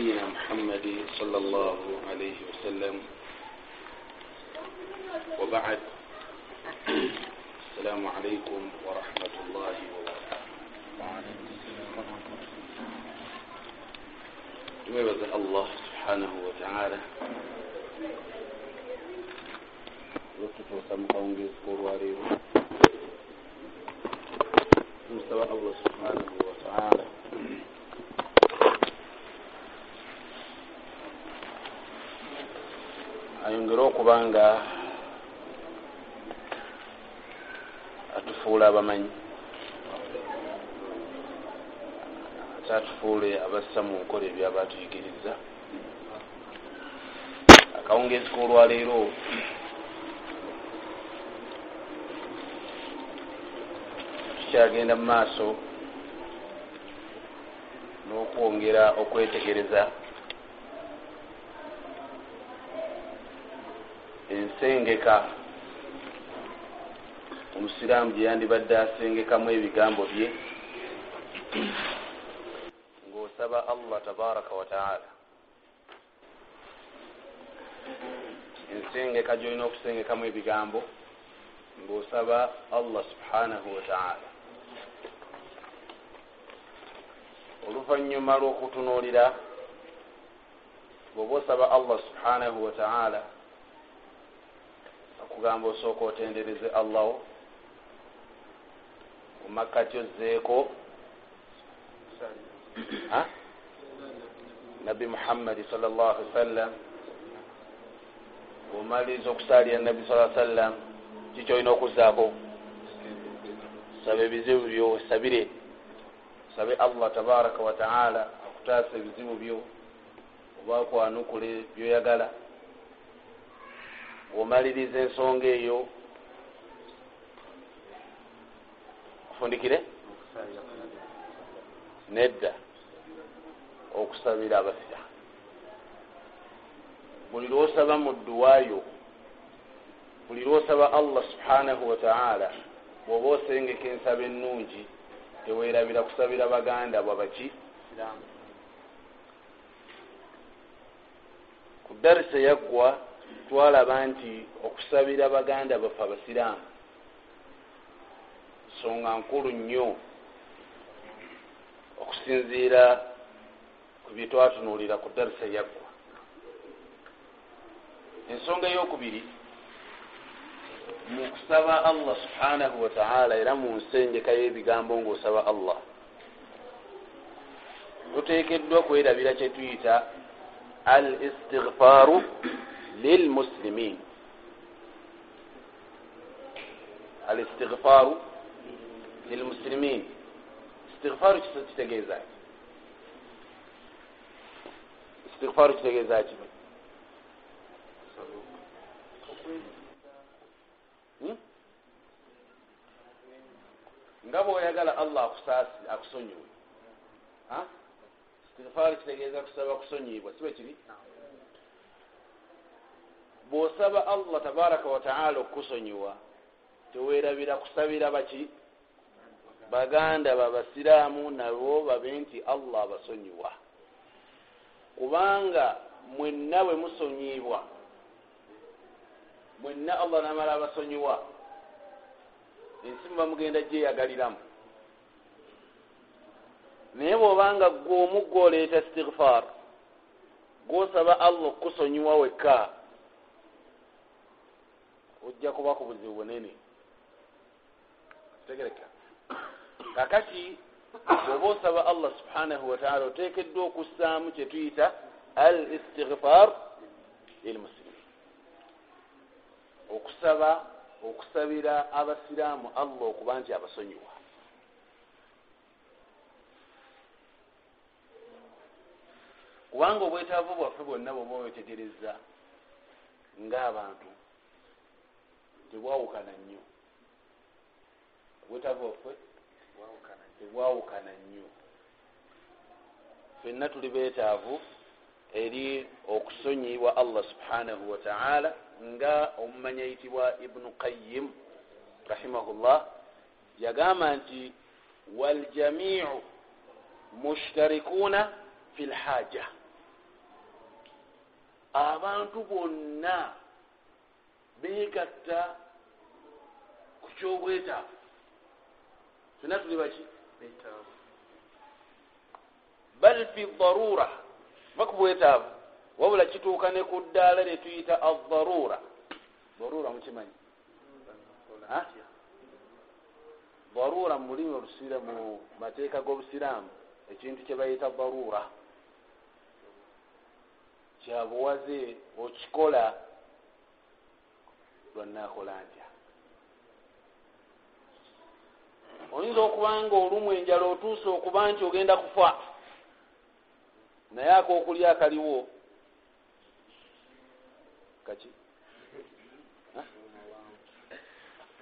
نبينا محمد صلى الله عليه وسلم. وبعد. السلام عليكم ورحمة الله وبركاته. تميز الله سبحانه وتعالى okutuusa mukawunga ebikolwa leero tusaba allah subhanahu wataala ayongere okuba nga atufuula abamanyi. Ate atufuule abassa mu nkola ebyaba atuyigiriza akawungeezi k'olwaleero tukyagenda mu maaso n'okwongera okwetegereza ensengeka. Omusiraamu gye yandibadde asengekamu ebigambo bye ng'osaba allah tabaraka wataala ensengeka gyolina okusengekamu ebigambo ng'osaba allah subhanahu wataala oluvanyuma lw'okutunuulira bweoba osaba allah subhanahu wataala okugamba osooka otendereze allahu mumakkati ozzeeko nabbi muhammadi sal llah ali wasallam omaliriza okusaalira nabbi sa sallam kikyolina okuzaako saba ebizibu byo sabire. Sabe allah tabaraka wataala akutaasa ebizibu byo oba akwanukule byoyagala omaliriza ensonga eyo. Kufundikire nedda. Okusabira abasira. Buli lwosaba mu dduwayo buli lwosaba allah subhanahu wataala bwoba osengeka ensaba ennungi tewerabira kusabira baganda bwabaki ku darisa yaggwa twalaba nti okusabira baganda baffe abasiraamu nsonga nkulu nnyo okusinziira ku byetwatunuulira ku darisa yaggwa ensonga eyokubiri mu kusaba allah subhanahu wataala era mu nsengeka y'ebigambo ngaosaba allah tuteekeddwa kwerabira kyetuyita al istighfaaru al istighfaaru lilmuslimin istighfaaru kitegeeza ki istighfaaru kitegeeza ki nga bweoyagala allah akusaasi akusonyiwe istighfaaru kitegeeza kusaba kusonyibwa sibe kiri bw'osaba allah tabaraka wataala okukusonyiwa teweerabira kusabira baki? Baganda babasiraamu nabo babe nti allah abasonyiwa. Kubanga mwenna bwe musonyibwa mwenna allah namala abasonyiwa ensi muba mugenda gyeyagaliramu. Naye bw'obanga gweomu gwoleeta istighfar gwosaba allah okukusonyiwa wekka ojja kuba ku buzibu bunene. Tegereka. Kakati bwoba osaba allah subhanahu wataala oteekeddwa okussaamu kyetuyita al istighfar lilmuslimin okusaba okusabira abasiraamu allah okuba nti abasonyiwa kubanga obwetaavu bwaffe bwonna bwoba wetegereza ngaabantu tebwawukana nnyo. Obwetaavu bwaffe tebwawukana nnyo. Ffenna tuli beetaavu eri okusonyibwa allah subhanahu wataala nga omumanyi ayitibwa ibunu qayim rahimahullah yagamba nti waljamiu mushtarikuuna fi lhaja abantu bonna beegatta ku kyobwetaavu fena tuli baki? Bal fi darura baku bwetaavu wabula kituuka ne ku ddaala lyetuyita adarura darura mukimanyi? Darura mu mulimi olusira mu mateeka g'obusiraamu ekintu kye bayita darura. Kyabuwaze okikola lwanaakola ntya oyinza okuba nga olumu enjala otuuse okuba nti ogenda kufa naye akookulya akaliwo. Kaki?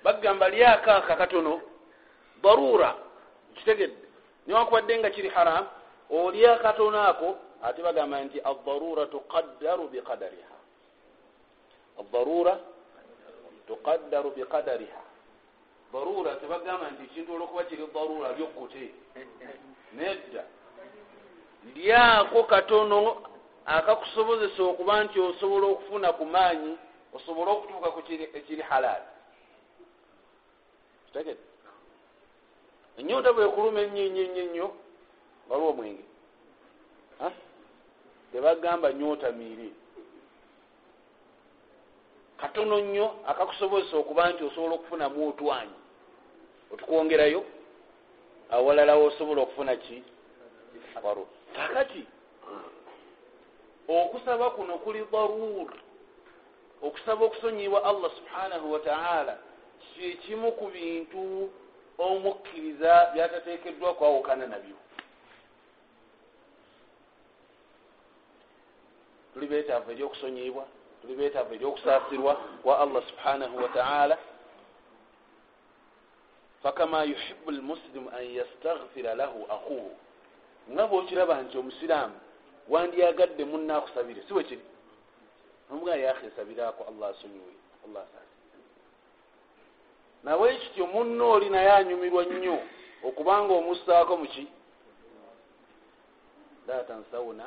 Bagamba lyakaaka katono darura kitegedde. Niwankubadde nga kiri haramu olya katono ako ate bagamba nti adarura tuqaddaru biqadariha. Adarura tuqaddaru biqadariha. Darura tebagamba nti ekintu olwokuba kiri darura lyokkute nedda. Lyako katono akakusobozesa okuba nti osobola okufuna ku maanyi osobole okutuuka ku ekiri halaali kitegedde? Enyota bwekuluma ennyo ennyo ennyo ennyo waliwo omwenge. Tebagamba nyota miiri katono nnyo akakusobozesa okuba nti osobola okufunamu otwanyi otukwongerayo awalalawo osobola okufuna ki? Walo kakati okusaba kuno kuli darur okusaba okusonyibwa allah subhanahu wataala kyekimu ku bintu omukkiriza byatateekeddwa kwawukana nabyo. Tuli beetaavu eryokusonyibwa tuli beetaavu eryokusaasirwa kwa allah subhanahu wataala fakama yuhibu lmuslimu an yastaghfira lahu akuhu nga bwokiraba nti omusiraamu wandyagadde munaakusabire si bwe kiri? Omugaa yaha esabirako allah asonyiwe allah asaasi nawe kityo munno oli naye anyumirwa nnyo okubanga omussaako muki la tansawuna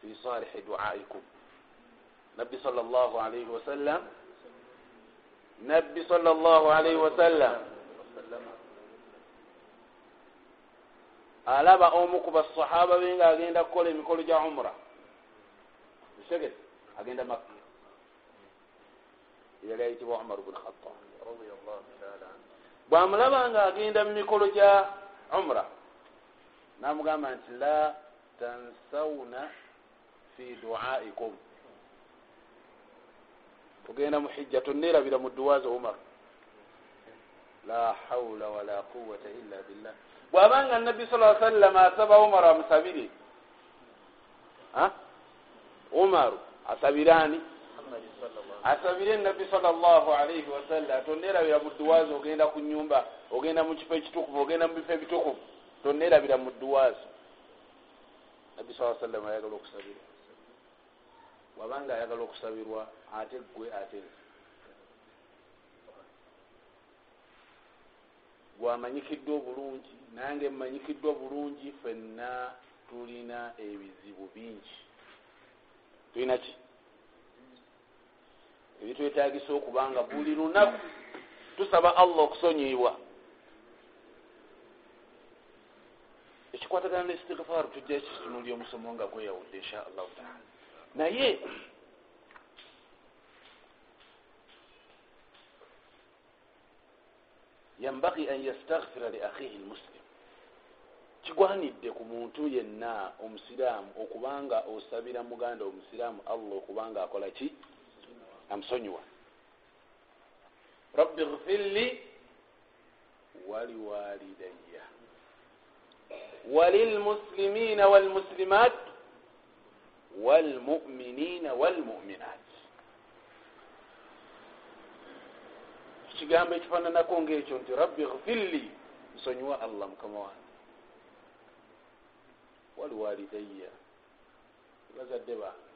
fi salihi duaikum nabbi sal llah alaihi wasallam. Nabbi sal llah alaihi wasallam. Alaba omu ku basahaba be nga agenda kukola emikolo gya umra. Esegete agenda makka. Yali ayitibwa umar bn khatab bwamulaba nga agenda mu mikolo gya umra namugamba nti la tansawuna fi duaikum ogenda mu hijja tonerabira mu duwazi umar. La haula wala quwata illa billah. Bwabanga nabbi sa sallama asaba umaru amusabire umaru asabirani asabire nabbi sal llah alaihi wasallam tonerabira mu duwazi ogenda ku nyumba ogenda mu kifo ekitukuvu ogenda mu bifo ebitukuvu. Tonerabira mu duwazi nabbi sa sallama ayagala okusabira wabanga ayagala okusabirwa ate gwe ate nze gwamanyikiddwa obulungi nange mmanyikiddwa bulungi fenna tulina ebizibu bingi. Tulina ki? Ebitwetagisa okubanga buli lunaku tusaba allah okusonyibwa ekikwatagana ne istigfaaru tujja kitunuli omusomo nga gweyawudde insha allahu taala naye yambagi an yastagfira li akhihi lmuslim kigwanidde ku muntu yenna omusiraamu okubanga osabira muganda omusiraamu allah okubanga akola ki? Amusonyiwa. Rabbi gfirli waliwalidaya walilmuslimina walmuslimat walmuminina walmuminat kigambo ekifananako ngaekyo nti rabbi gfirli nsonyiwa allah mukama wange. Waliwalidaya bazadde bange.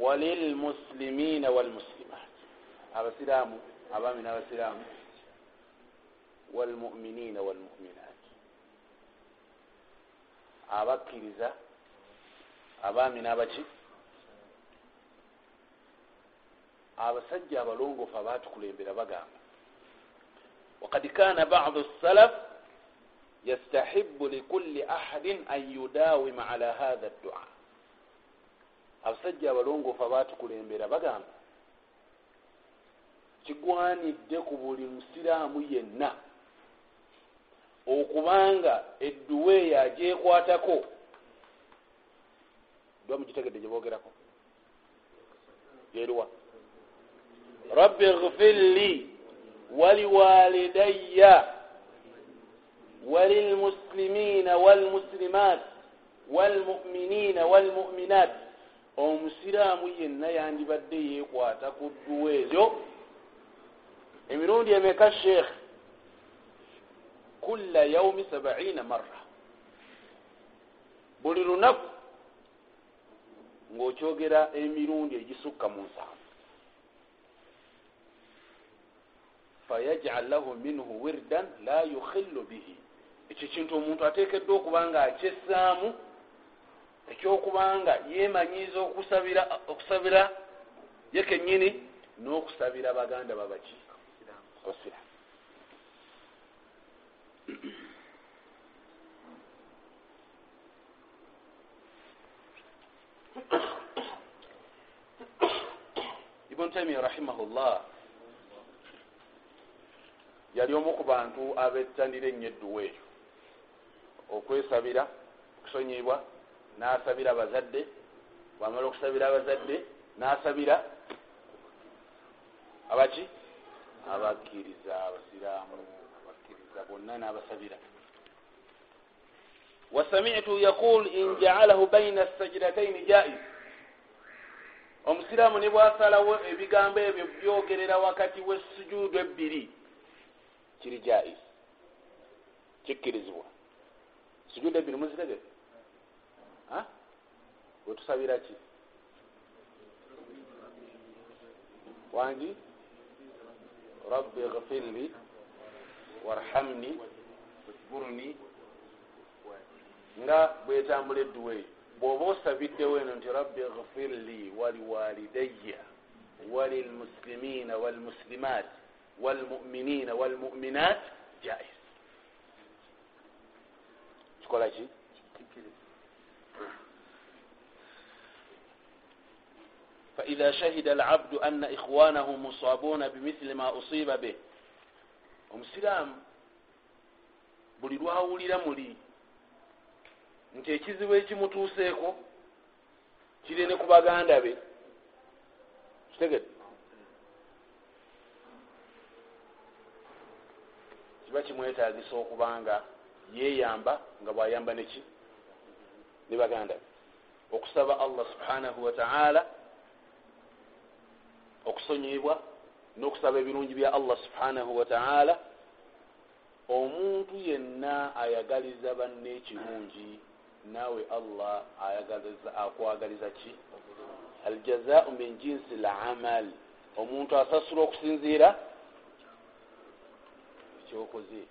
Walilmuslimina walmuslimat abasiraamu abaami n'abasiraamu. Walmuminina walmuminat abakkiriza abaami n'abaki. Abasajja abalongoofu abaatukulembera bagamba wakad kana badu salaf yastahibu likulli ahadin an yudawima ala hatha ddua abasajja abalongoofu abaatukulembera bagamba kigwanidde ku buli musiraamu yenna okubanga edduwa eyo agyekwatako dwa mugitegedde gyebogerako yeruwa rabbi gfir li waliwalidaya walilmuslimina walmuslimat walmuminina walmuminat. Omusiraamu yenna yandibadde yekwata ku dduwa ezo emirundi emeka sheekh kulla yaumi sabaina marra buli lunaku ng'okyogera emirundi egisukka mu nsanvu fayajal lahu minhu wirdan la yukhillu bihi ekyo kintu omuntu ateekeddwa okuba nga akyessaamu ekyokubanga yeemanyiiza okusabira okusabira ye kennyini n'okusabira baganda babaki abasira ibunu taimiya rahimahullah yali omu ku bantu abettanira ennyo edduwa eyo okwesabira okusonyibwa n'asabira abazadde bwamala okusabira abazadde n'asabira abaki? Abakkiriza abasiraamu abakkiriza bonna n'abasabira. Wasamitu yaqul in jaalahu baina sajidataini jaiz omusiraamu ne bwasalawo ebigambo ebyo byogerera wakati wesujuudu ebbiri kiri jaiz kikkirizibwa. Sujuudu ebbiri muzitegere wetusabira ki? Wangi? Rabbi gfirli warhamni wajburni nga bwetambula edduwa eyo bw'oba osabiddewo eno nti rabbi ghfir li waliwalidayya walilmusilimiina walmusilimaat walmuminiina walmuminaat. Jaiz kikola ki? فإذا شهد العبد أن إخوانه مصابون بمثل ما أصيب به omusiraamu buli lwawulira muli nti ekizibu ekimutuuseeko kiri ne ku baganda be. Kitegedde? Kiba kimwetagisa okubanga yeeyamba nga bwayamba neki ne baganda be. Okusaba allah subhanahu wataala okusonyibwa n'okusaba ebirungi bya allah subhanahu wataala omuntu yenna ayagaliza banne ekirungi naawe allah akwagaliza ki? Aljazau min jinsi lamal omuntu asasula okusinziira ekyokoze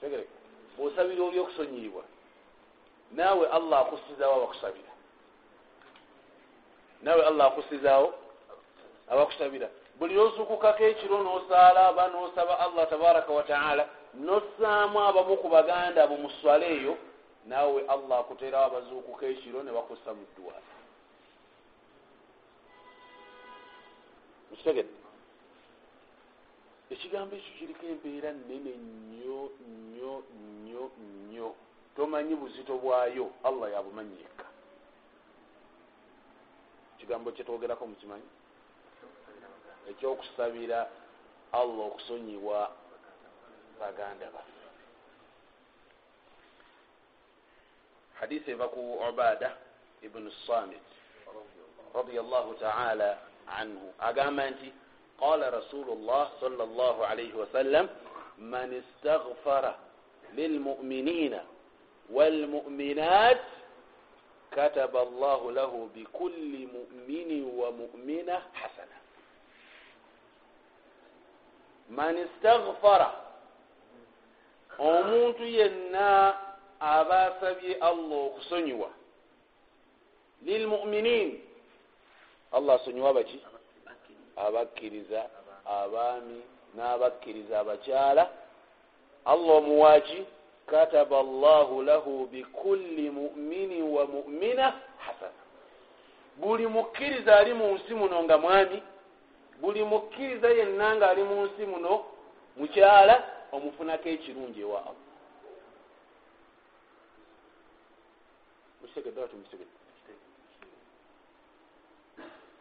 tegere bwosabira oli okusonyibwa naawe allah akusizaawo abakusabira. Naawe allah akusizaawo abakusabira. Buli lwosukukako ekiro nosaala aba nosaba allah tabaraka wataala nosaamu abamu ku baganda abo muswala eyo naawe allah akuteerawo abazuukuka ekiro ne bakussa mu ddwa ekitegedde ekigambo ekyo kiriko empeera nene nnyo nnyo nnyo nnyo. Tomanyi buzito bwayo allah yabumanyika ekigambo kyetwogerako mukimanyi? Ekyokusabira allah okusonyibwa baganda baffe hadisi eva ku ubada ibnu samit radiallahu taala anhu agamba nti qala rasulu llah sala llah alaihi wasallam man istagfara lilmuminina walmuminat kataba allahu lahu bikulli muminin wa mumina hasana man istagfara omuntu yenna aba asabye allah okusonyiwa. Lilmuminin allah asonyiwa baki? Abakkiriza abaami n'abakkiriza abakyala. Allah omuwaki kataba llahu lahu bikulli muminin wa mumina hasana. Buli mukkiriza ali mu nsi muno nga mwami buli mukkiriza yenna nga ali mu nsi muno mukyala omufunako ekirungi ewa allah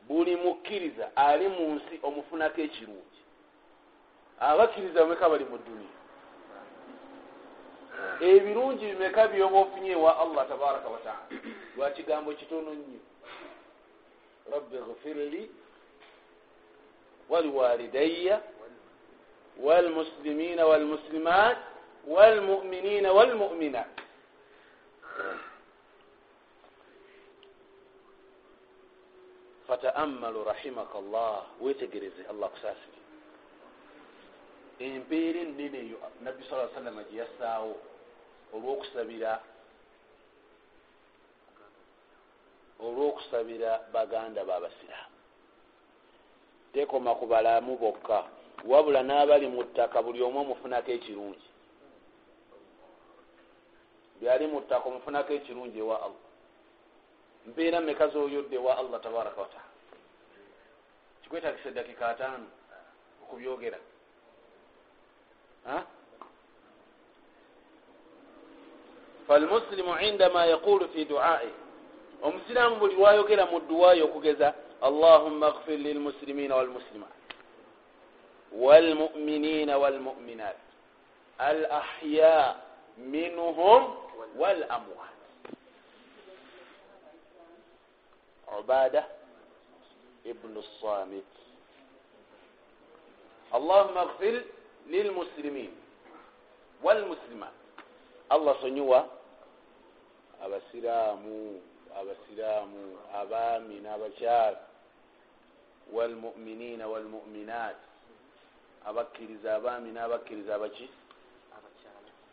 buli mukkiriza ali mu nsi omufunako ekirungi. Abakkiriza bameka bali mu duniya ebirungi bimeka byoba ofunye ewa allah tabaraka wataala lwa kigambo kitono nnyo. Rabbi gfir li waliwalidaya walmuslimina walmuslimat walmuminina walmuminat fataamalu rahimaka llah wetegereze allah kusasire empeera enene eyo nabbi sa sallama gyeyassaawo olwokusabira olwokusabira baganda babasiraamu tekoma ku balamu bokka wabula n'abali mu ttaka buli omu omufunako ekirungi. Byali mu ttaka omufunako ekirungi ewa allah mpeera meka zoyodde ewa allah tabaraka wataala kikwetagisa eddakika ataano okubyogera. Falmuslimu indama yaqulu fi duai. Omusiraamu buli lwayogera mu duwayo okugeza allahumma gfir lilmuslimina walmuslimat walmuminina walmuminat al ahya minhum walamwat ubada ibnu samit. Allahumma gfir lilmuslimin walmuslimat allah sonyiwa abasiraamu abasiraamu abaami n'abakyala walmuminina walmuminat abakkiriza abaami n'abakkiriza abaki?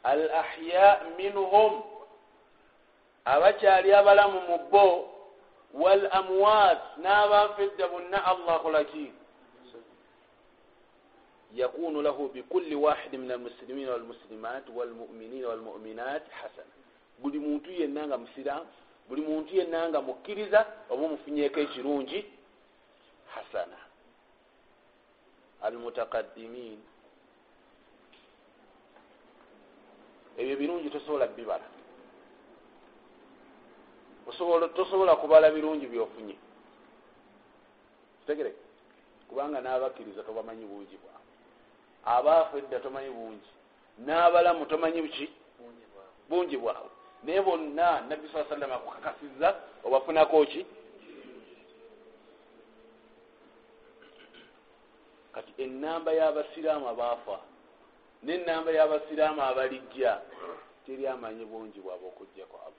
Al ahya minhum. Abakyali abalamu mu bo wal amwat n'abanfedda bonna allah akolaki yakunu lahu bikulli wahidi min almuslimina walmuslimat walmuminina walmuminat hasana buli muntu yenna nga musiramu buli muntu yenna nga mukkiriza oba omufunyeko ekirungi hasana almutakadimin ebyo birungi tosobola bibala tosobola kubala birungi byofunye. Kitegere kubanga n'abakkiriza tobamanyi bungi bwabwe. Abaafu edda tomanyi bungi n'abalamu tomanyi buki? Bungi bwabwe. Naye bonna nabbi saa sallama akukakasiza obafunako ki? Kati enamba y'abasiraamu abaafa nenamba y'abasiraamu abalijja teri amanyi bungi bwabwe okujjako allah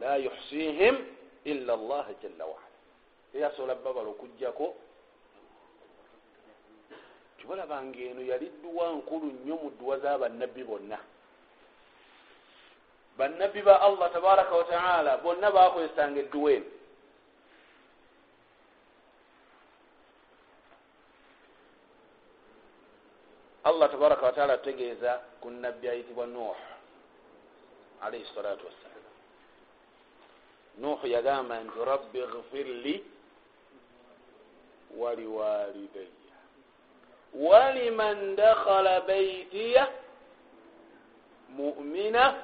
la yuhsihim illa llah jalla waala teyasobola babala okugjako tibalabanga eno yali dduwa nkulu nnyo mu dduwa z'abannabbi bonna bannabbi ba allah tabaraka wataala bonna bakozesanga edduwa eno allah tabaraka wataala ategeeza ku nabbi ayitibwa nuh alaihi salatu wassalam nuhu yagamba nti rabbi gfir li waliwalidaya waliman dakhala baitiya mumina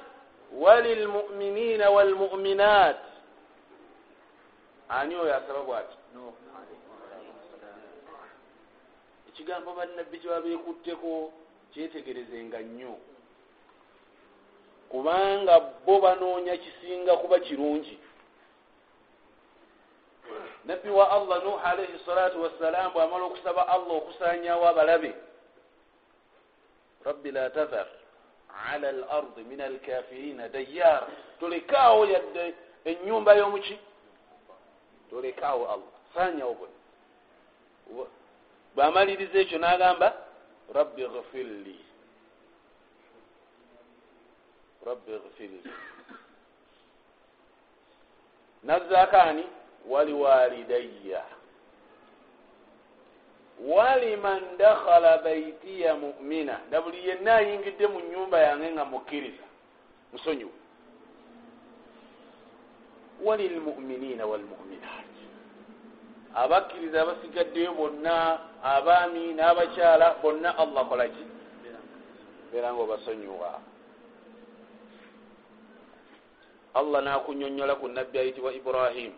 walilmuminina walmuminat ani oyo asaba bwati? Ekigambo bannabbi kyebabekutteko kyetegerezenga nnyo. Kubanga bo banoonya kisinga kuba kirungi nabbi wa allah nuh alaihi salatu wassalam bwamala okusaba allah okusanyawo abalabe. Rabbi la tadhar ala lardi min alkafirina dayara tolekaawo yadde enyumba y'omuki tolekaawo allah. Sanyawo bonna bwamaliriza ekyo n'agamba rabbi gfirli rabbi gfirli nazaakaani waliwalidayya waliman dakhala baitiya mumina. Na buli yenna ayingidde mu nyumba yange nga mukkiriza. Musonyiwe walilmuminina walmuminat. Abakkiriza abasigaddeyo bonna abaami n'abakyala bonna allah kolaki beera nga obasonyiwa. Allah nakunyonyola ku nabbi ayitibwa ibrahimu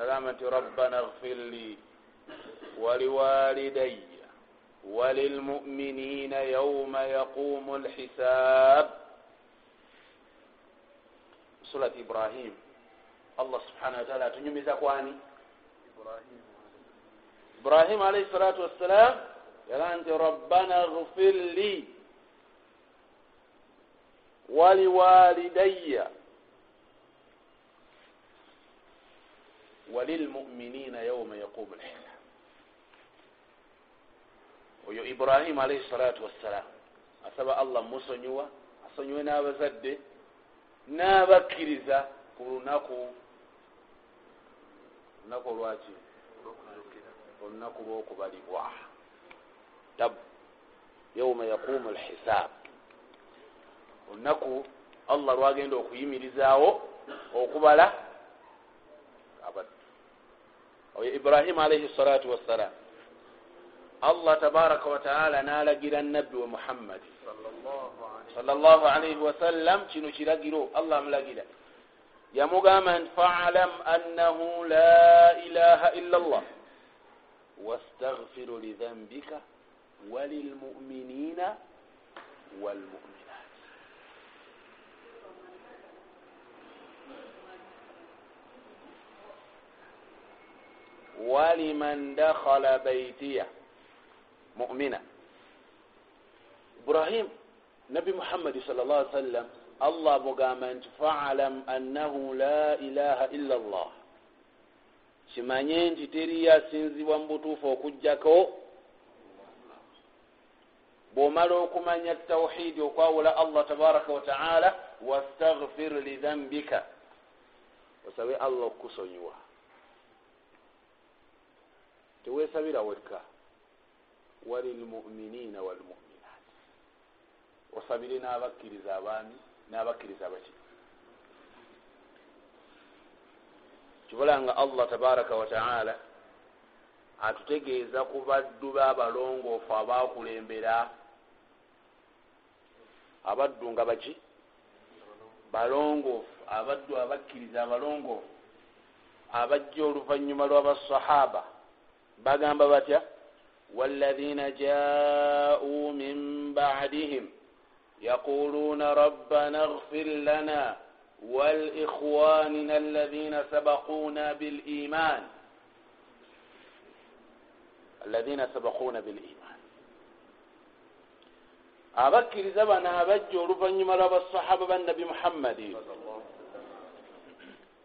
agamba nti rabbana gfir li waliwalidaya walilmuminina yauma yaqumu lhisab surat ibrahim allah subhanahu wataala atunyumiza kwani ibrahim alaihi salatu wassalam yagaa nti rabbana gfir li waliwalidaya walilmuminina yauma yaqumu lhisab oyo ibrahimu alaihi salatu wassalam asaba allah musonyiwa asonyiwe n'abazadde n'abakkiriza ku lunaku olunaku olwaki olunaku lwokubalibwa tabu yauma yaqumu lhisab olunaku allah lwagenda okuyimirizaawo okubala oyo ibrahimu alaihi salatu wassalam. Allah tabaraka wataala nalagira nabbi we muhammadi salllah alaihi wasallam kino kiragiro allah amulagira yamugamba nti falam annahu la ilaha illa llah wastagfiru lidhambika walilmuminina walmuminat waliman dakhala baitiya mumina ibrahim nabi muhammadi sal llah ali sallam allah mugamba nti falam annahu la ilaha illa llah kimanye nti teriyo asinzibwa mu butuufu okugjako bw'omala okumanya tawhidi okwawula allah tabaraka wataala wastagfir lidhambika osabe allah okukusonyiwa teweesabira wekka walilmuminina walmuminat. Osabire n'abakkiriza abaami n'abakkiriza abaki kibulanga allah tabaraka wataala atutegeeza ku baddu b'abalongoofu abakulembera abaddu nga baki? Balongoofu abaddu abakkiriza abalongoofu. Abajja oluvanyuma lw'abasahaba bagamba batya? والذين جاءوا من بعدهم يقولون ربنا اغفر لنا ولإخواننا الذين سبقونا بالإيمان الذين سبقونا بالإيمان abakkiriza bano abajja oluvannyuma lw'abasahaba bannabi muhammadi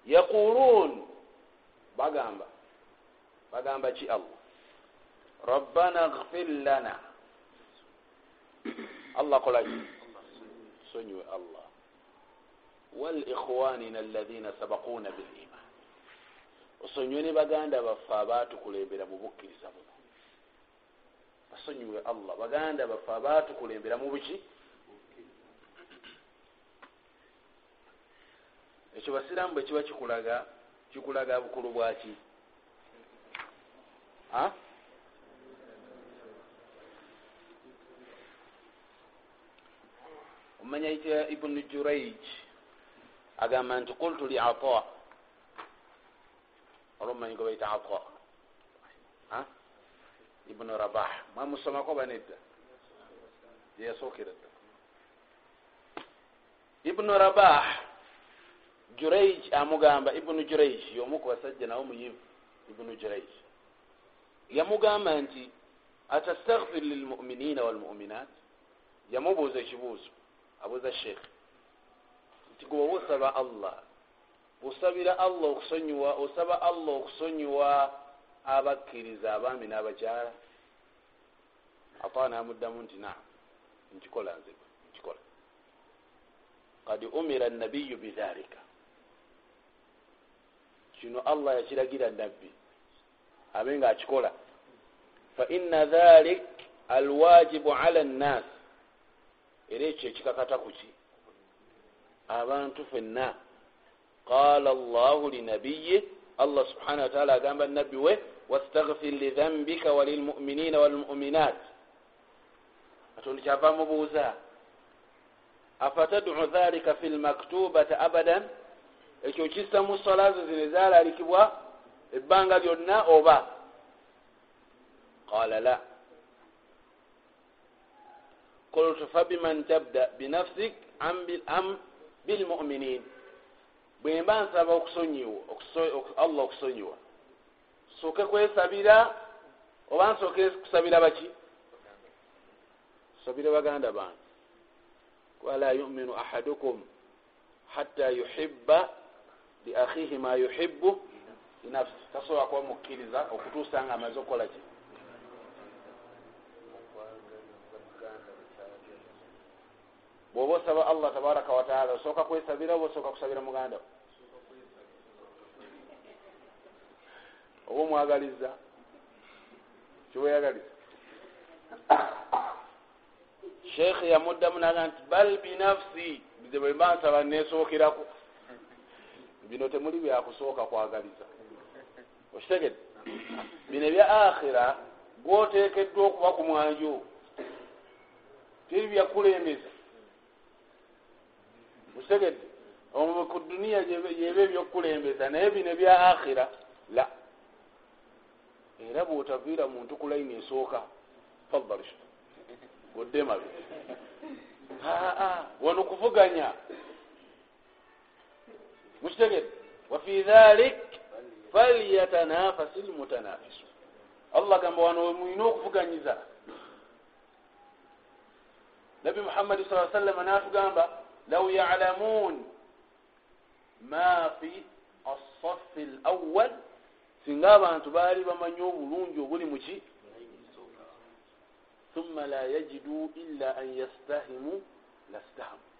yaquluun bagamba. Bagamba ki allah? Rabbana gfir lana. Allah kolaki sonyiwe allah. Walikhwanina alaina sabakuna biliman osonyiwe ne baganda baffe abatukulembera mu bukkiriza buno basonyiwe allah. Baganda baffe abatukulembera mu buki? Ekyo basiramu bwe kiba kikulaga kikulaga bukulu bwaki omanya yitya ibunu juraij agamba nti kultu li ata. Olwo omanyi gwe bayita ata ibunu rabah. Mwamusomako banedda yeyasookera dda ibunu rabah. Juraij amugamba ibunu juraij yomu ku basajja nawe muyivu ibunu juraij yamugamba nti atastagfir lilmuminina walmuminat? Yamubuuza ekibuuzo abuuza sheekh nti gweoba osaba allah osabira allah okusonyiwa osaba allah okusonyiwa abakkiriza abaami n'abakyala? Ata namuddamu nti naam nkikola nze nkikola. Kad umira nabiyu bidhalika kino allah yakiragira nabbi abe nga akikola faina dhalik alwajibu ala nnas era ekyo ekikakata kuki abantu fenna. Qala llahu linabiyi allah subhanahu wataala agamba nabbi we wastagfir lidhambika walilmuminina walmuminat atondi kyava mubuuza afatadu dhalika fi lmaktubati abadan? Ekyo kissa mu solazo zino ezalalikibwa ebbanga lyonna oba? Qala la. Qultu fabiman tabda binafsik am bilmuminin bwemba nsaba okusonyiwa allah okusonyiwa soke kwesabira oba nsoke kusabira baki? Kusabira baganda bange. Wala yuminu ahadukum hatta yuhibba liakhihi ma yuhibu linafsi tasobola kuba mukkiriza okutuusa nga amaze okukola ki? Bwoba osaba allah tabaraka wataala osooka kwesabira oba osooka kusabira muganda oba omwagaliza? Kiweyagaliza? Sheekhe yamuddamu naga nti bal binafsi bize bwe mba nsaba nesookeraku bino temuli byakusooka kwagaliza okitegedde. Bino ebya akhira gwoteekeddwa okuba ku mwanju teri byakulembeza okitegedde? Ku duniya yeba ebyokulembeza naye bino ebya akhira la. Era bwotaviira muntu ku layini esooka fadal oddemabe aa wano kuvuganya. Mukitegedde wafi dhalik falyatanafasi lmutanafisu allah gamba wano mwina okuvuganyiza. Nabi muhammadi saa sallama natugamba law yalamun ma fi assafi lawal singa abantu baali bamanyi obulungi obuli muki thumma la yajidu illa an yastahimu lastahamu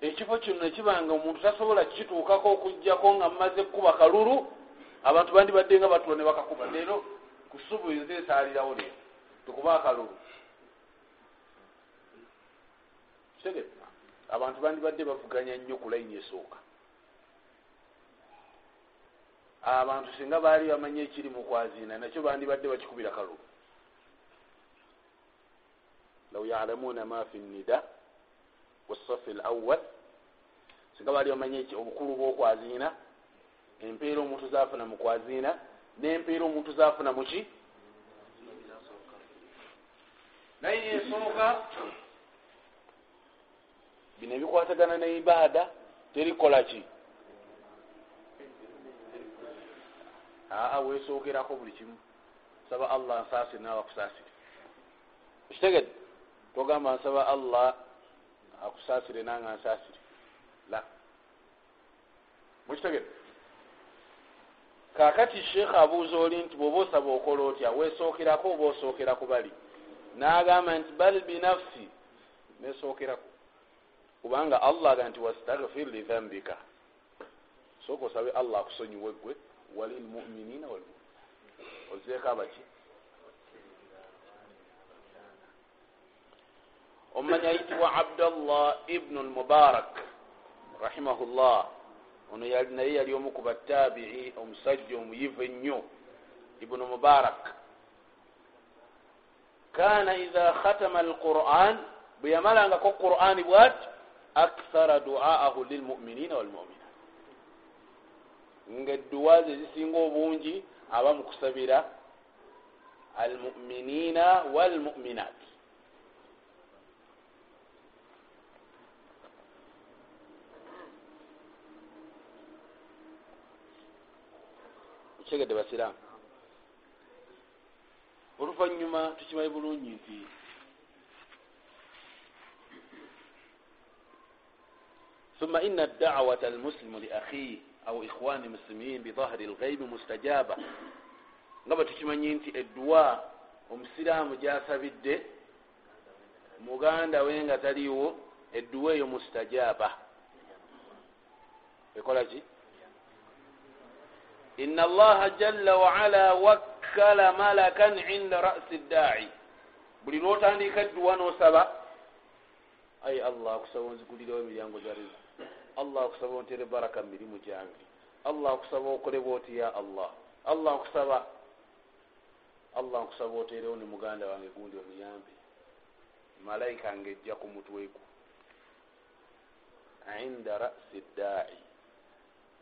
ekifo kino nekibanga omuntu tasobola kituukako okugjako nga mumaze kukuba kalulu abantu bandibadde nga batulo ne bakakuba. Leero ku subu nze esaalirawo leero. Tukuba akalulu. Kitegee abantu bandibadde bavuganya nnyo ku layini esooka. Abantu singa baali bamanye ekiri mu kwaziina nakyo bandibadde bakikubira kalulu. Law yalamuuna ma fi nida wasafi lawal singa baali bamanye obukulu bwokwaziina empeera omuntu zafuna mu kwaziina nempeera omuntu zafuna muki naye esooka bino ebikwatagana ne ibaada terikola ki? Aa wesookerako buli kimu. Saba allah nsaasire nawe akusaasire ekitegedde togamba nsaba allah akusaasire nanga nsaasire la. Mukitegedde kakati sheekh abuuza oli nti bwoba osaba okola otya? Wesookerako oba osookera ku bali? Nagamba nti bal binafsi nesookeraku kubanga allah aga nti wastagfir lidhambika sooka osabe allah akusonyiwe gwe walilmuminina walmumin ozeeko abaki omumanyi ayitibwa abdallah ibnu lmubarak rahimahullah. Ono naye yali omu ku batabii omusajja omuyivu ennyo ibnu mubarak kana idha khatama alquran bwe yamalangako qurani bwati akthara duaahu lilmuminina walmuminat. Nga edduwa ze zisinga obungi aba mukusabira almuminina walmuminat kyegedde basiraamu. Oluvanyuma tukimanyi bulungi nti thumma ina dawata almuslimu liakhihi au ikhwani muslimin bidhahiri lghaibi mustajaba. Nga bwe tukimanyi nti edduwa omusiraamu gyasabidde muganda we nga taliiwo edduwa eyo mustajaba. Ekola ki? Ina allaha jalla waala wakkala malakan inda rasi ddaaci buli lwotandika edduwa nosaba ai allah akusaba onzigulirawo emiryango za riza allah akusaba ontere baraka mumirimu gyange allah akusaba okolebwa oti ya allah allah akusaba allah nkusaba oteerewo ne muganda wange gundi omuyambe malayika ngaejja ku mutweku inda rasi ddaaci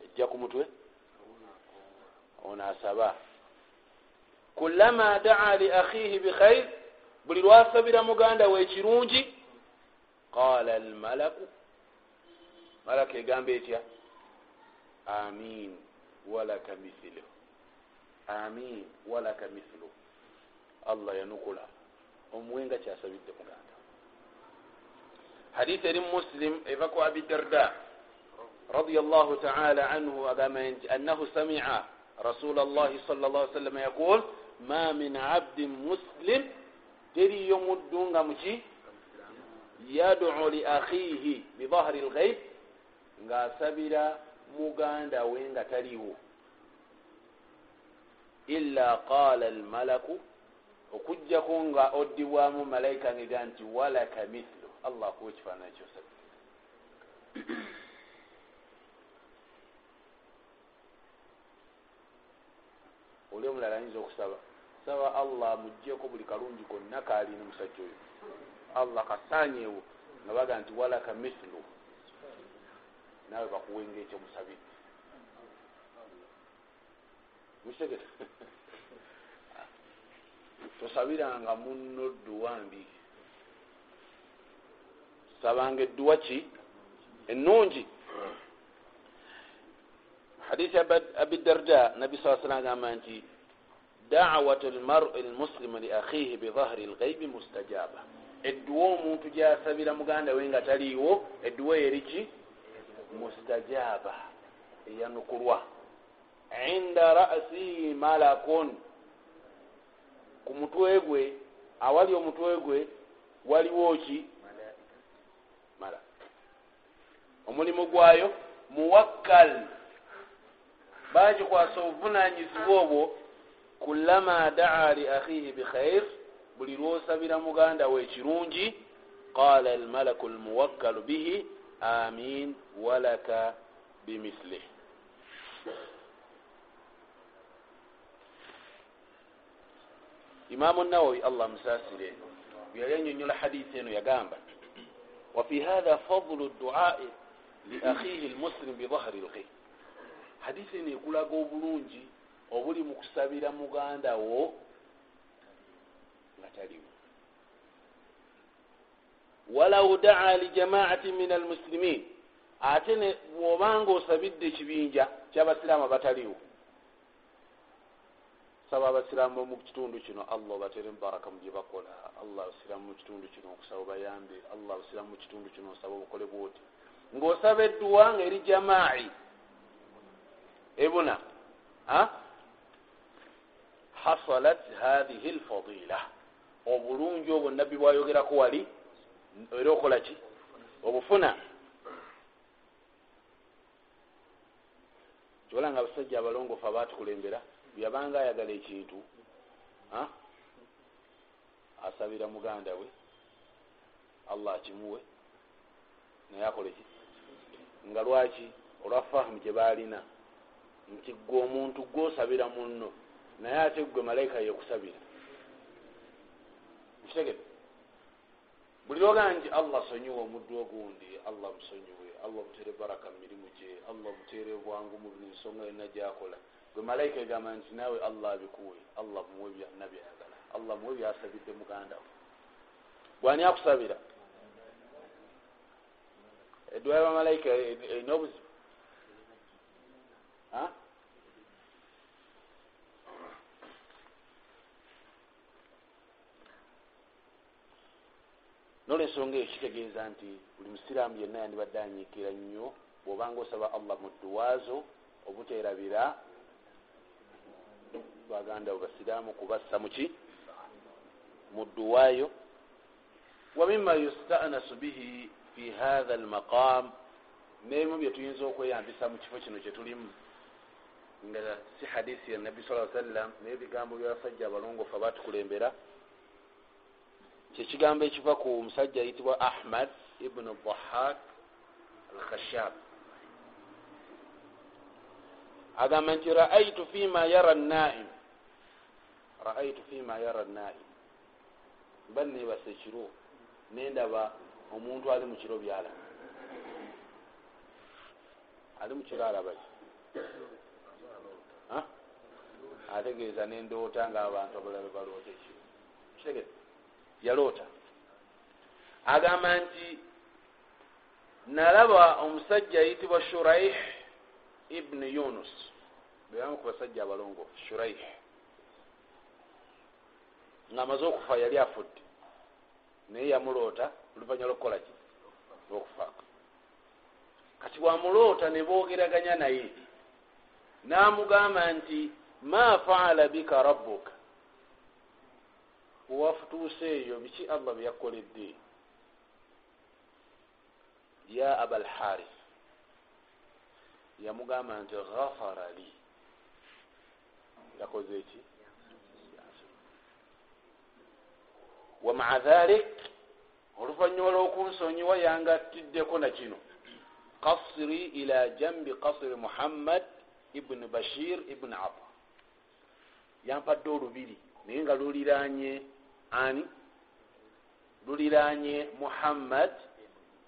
ejja ku mutwe ono asaba kulama daa li akhihi bikhair buli lwasabira muganda we ekirungi qala almalaku malaka egamba etya amin walaka mithilo amin walaka mithilo allah yanukula omuwenga kyasabidde muganda hadisi eri muslim eva ku abi darda رضي الله تعالى عنه أنه سمع رسول الله صلى الله عليه وسلم يقول ما من عبد مسلم تري يمدون مشي يدعو لأخيه بظهر الغيب ngasabira muganda we nga taliwo illa qala almalaku okugjako nga oddibwamu malayika ngega nti walaka mithlu allah kuwa ekifaananyi kyosabira oli omulala ayinza okusaba. Saba allah mugjeko buli kalungi konna kaalina omusajja oyo. Allah kasanyeewo nga baga nti walaka mithlu. Naawe bakuwenga ekyo musabire mukitegere tosabiranga muno dduwa mbi. Sabanga edduwa ki? Ennungi hadisi abidarda nabi saa salam agamba nti dawat lmari lmuslimu li akhihi bidahri lghaibi mustajaba. Edduwa omuntu gyasabira muganda we nga taliiwo edduwa eriki mustajaba eyanukulwa. Inda rasihi malakun. Ku mutwe gwe awali omutwe gwe waliwo ki? Mala omulimu gwayo muwakkal bagikwasa obuvunanyizibwa obwo kulama daa li akhihi bikhair buli lwosabira muganda we ekirungi qala almalaku almuwakkalu bihi amin walaka bimislih imamu nawawi allah musasire yali anyonyola hadisi eno yagamba wafi hatha fadlu duai liakhihi lmuslim bidahri lghi hadisi eno ekulaga obulungi obuli mu kusabira muganda wo nga taliwo. Walau daa lijamaati min almuslimin ate bwobanga osabidde ekibinja kyabasiraamu abataliwo. Saba abasiraamu mu kitundu kino allah obatere mubaraka mu gyebakola allah abasiraamu mu kitundu kino okusaba obayambe allah abasiraamu mu kitundu kino osaba obukole bwoti. Ng'osaba edduwa nga eri jamaai ebuna hasalat hathihi lfadila obulungi obwo nabbi bwayogerako wali era okola ki obufuna kyola nga abasajja abalongoofu abaatukulembera byabanga ayagala ekintu asabira muganda we allah akimuwe naye akole ki nga lwaki olwa fahamu gye baalina nti gwe omuntu gwosabira munno naye ate gwe malayika yekusabira. Kitegere buli lwogaa nti allah sonyiwe omuddu ogundi allah musonyiwe allah mutere baraka mumirimu gye allah mutere bwangu mu buli nsonga yonna gyakola. Gwe malayika egamba nti naawe allah abikuwe allah muwe byonna byayagala allah muwe byasabidde muganda we. Gwani akusabira? Edduwa yabamalayika erina obuzibu nolwensonga eyo kitegeeza nti buli musiraamu yenna yandibadde anyiikira nnyo bw'obanga osaba allah mu dduwaazo obuteerabira baganda bo basiraamu kubassa muki mu dduwaayo wa mima yustanasu bihi fi hatha almaqam nebimu byetuyinza okweyambisa mu kifo kino kyetulimu nga si hadisi ya nabbi saa sallam naye ebigambo byabasajja abalongofu abatukulembera kyekigambo ekiva ku musajja ayitibwa ahmad ibnu dahak alkhashab. Agamba nti raaitu fima yara naim raaitu fima yara naim mba nebasa ekiro nendaba omuntu ali mukiro byalaba. Ali mukiro alabaki ategeeza nendoota nga abantu abalabe baloota ekiro. Kitegete yaloota agamba nti nalaba omusajja ayitibwa shuraih ibuni yunus. Bebamu ku basajja abalongoofu shuraih. Nga amaze okufa yali afudde. Naye yamuloota oluvanyuma lwokukolaki lwokufaako kati bwamuloota ne boogeraganya naye. N'amugamba nti ma faala bika rabbuka wewafutuuse eyo biki allah byeyakkoledde ya aba alharith yamugamba nti ghafara li yakoze eki wamaa dhalik oluvanyuma lwokunsonyiwa yangattiddeko nakino kasiri ila jambi kasiri muhammad ibuni bashir ibuni ata yampadde olubiri naye nga luliranye ani? Luliranye muhammad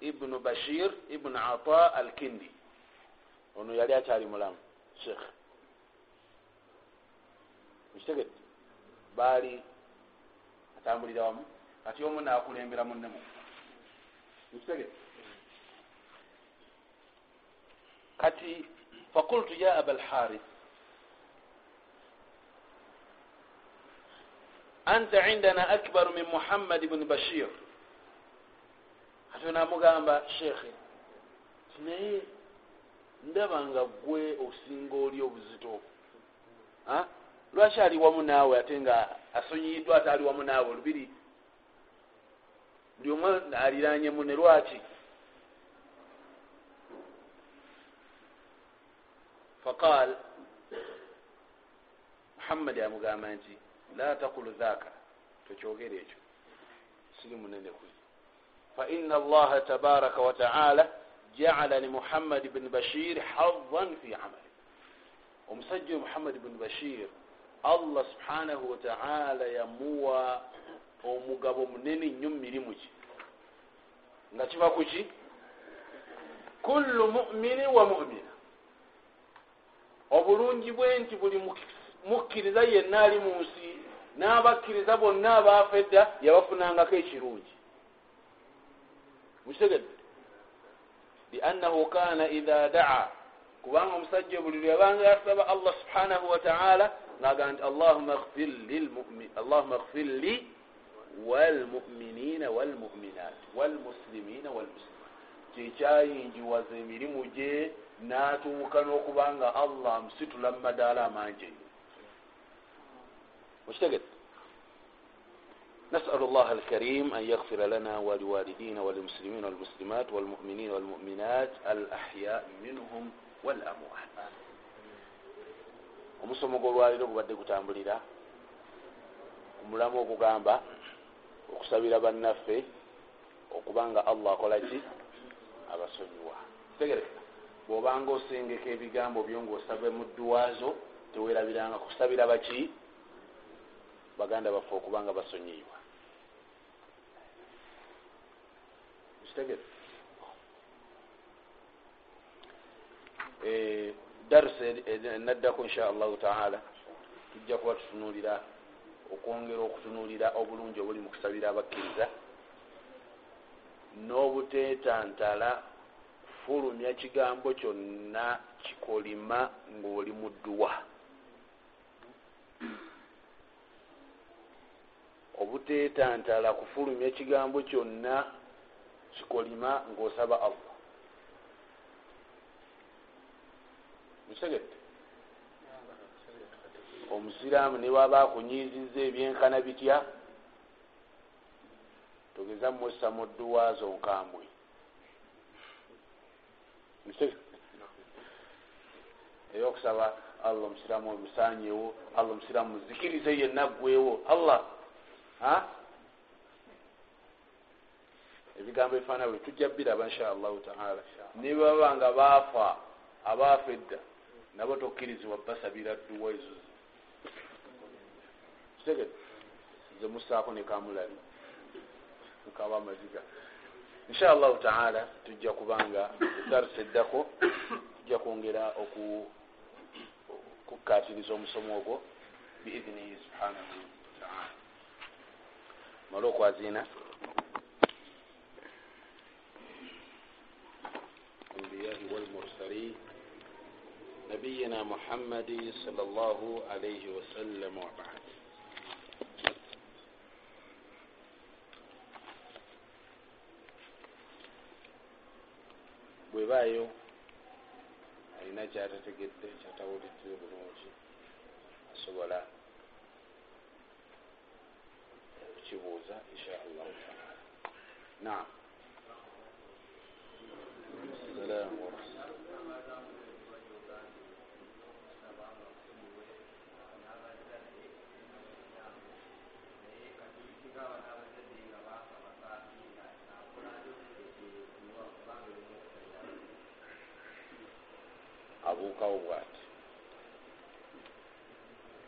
ibnu bashir ibnu ata al kindi ono yali akyali mulamu sheikh. Mukitegedde baali atambulira wamu kati omu nakulembera munnemu mukitegedde kati fakultu ya aba alharith anta indana akbaru min muhammad bni bashir ate namugamba sheekhe naye ndaba nga gwe osinga oli obuzito lwaki ali wamu naawe ate nga asonyiyiddwa ate ali wamu naawe olubiri buli omwe aliranye mune lwaki faqal muhammadi amugamba nti la takulu dhaka tokyogere ekyo siri munene kuli faina allaha tabaraka wataala jaala li muhammadi bni bashir hadan fi amali omusajja muhammadi bni bashir allah subhanahu wataala yamuwa omugabo munene nnyo mumirimu ki nga kiva kuki kullu mumini wa mumina obulungi bwe nti buli mukkiriza yenna ali mu nsi n'abakkiriza bonna abaafa edda yabafunangako ekirungi. Mukitegedde? Liannahu kana idha daa. Kubanga omusajja buli lweyabanga yasaba allah subhanahu wataala ngaaga nti allahuma gfir li walmuminina walmuminat walmuslimina walmuslimat kyekyayinjiwaza emirimu gye n'atuuka n'okubanga allah amusitula mu madaala amangi eyo mukitegedde نسأل الله الكريم أن يغفر لنا ولوالدينا وللمسلمين والمسلمات والمؤمنين والمؤمنات الأحياء منهم والأموات omusomo gwolwaliro gubadde gutambulira omulamu okugamba okusabira bannaffe okubanga allah akola ki abasonyiwa tegereka bwobanga osengeka ebigambo byo ngaosabe mu dduwazo tewerabiranga kusabira baki Baganda baffe okubanga basonyiibwa. Kitegere. Darse naddako insha allahu taala tujja kuba tutunulira okwongera okutunulira obulungi obuli mu kusabira abakkiriza n'obuteetantala kufulumya kigambo kyonna kikolima ng'oli mu obuteetantala kufulumya ekigambo kyonna kikolima ng'osaba allah. Mukitegedde omusiraamu ne waba akunyiiziza ebyenkana bitya? Togeza mussa mu dduwa zo nkambwe eyokusaba allah omusiramu omusanyewo allah omusiramu muzikirize yenna ggwewo allah ebigambo ebifaana bwe tujja biraba insha allahu taala nibaba nga baafa abaafa edda nabo tokkirizibwa basabira dduwa ezo. Kitegede nze musaako nekamulali mukaba amaziga. Insha allahu taala tujja kubanga edarsa eddako tujja kwongera okukatiriza omusomo ogwo biidhinihi subhanahu wataala male okwaziina الأنبياء والمرسلين نبينا محمد صلى الله عليه وسلم وبعد bwebaayo alina kyatategedde kyatawulidde bulungi asobola tukibuuza insha allahu taala naam السلام ورحمة الله. abuukawo bwati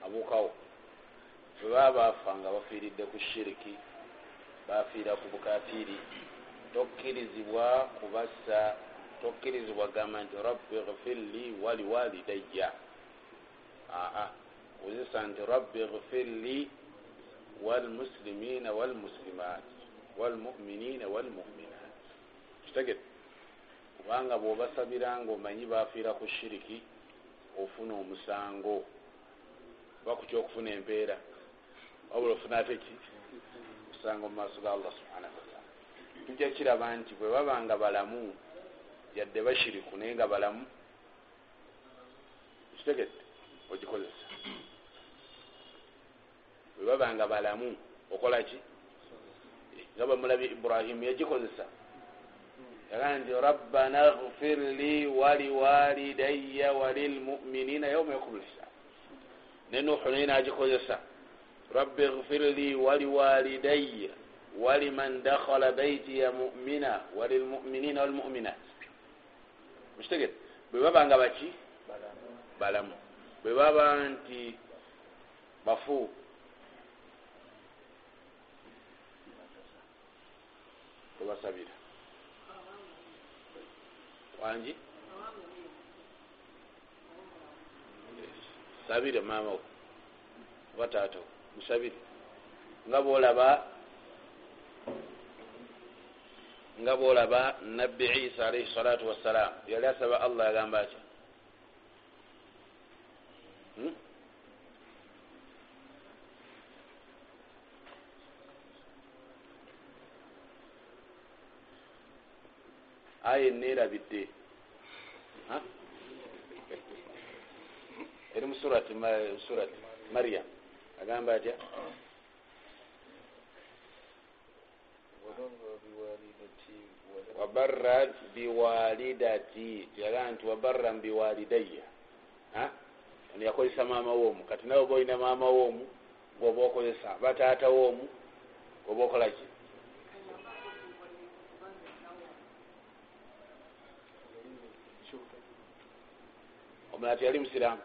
abuukawo bwe baba baafa nga bafiiridde ku shiriki bafiira ku bukafiri tokkirizibwa kubassa tokkirizibwa gamba nti rabbi gfirli wali walidayya aa kozesa nti rabbi gfirli walmuslimina walmuslimat walmuminina walmuminat kitegete kubanga bwobasabira nga omanyi bafiira ku shiriki ofuna omusango. Bakutya okufuna empeera wabula ofuna ate ki omusango mu maaso ga allah subhanahu wataala tujja kiraba nti bwe baba nga balamu yadde bashiriku naye nga balamu kitegete ogikozesa. Bwe baba nga balamu okola ki? Nga bamulabi ibrahimu yagikozesa. Yagaa nti rabbana gfir li waliwalidaya walilmuminina yauma yakumu lislam ne nuhu naye nagikozesa rabbi gfir li waliwalidaya waliman dakhala baitiya mumina walilmuminina walmuminat mukitegete bwe baba nga baki balamu bwe baba nti bafu tebasabira wangi sabire mamawo oba taatawo musabire. Nga bolaba nga bolaba nabbi isa alaihi salatu wassalam yali asaba allah yagamba atya hmm? aya enerabidde eri musurati surati maryam agamba atya? Wabarra biwalidati. Yagaa nti wabarran biwalidaya ono yakozesa maama woomu kati nawe oba olina maama woomu goba okozesa bataata woomu goba okolaki omulala tiyali musiraamu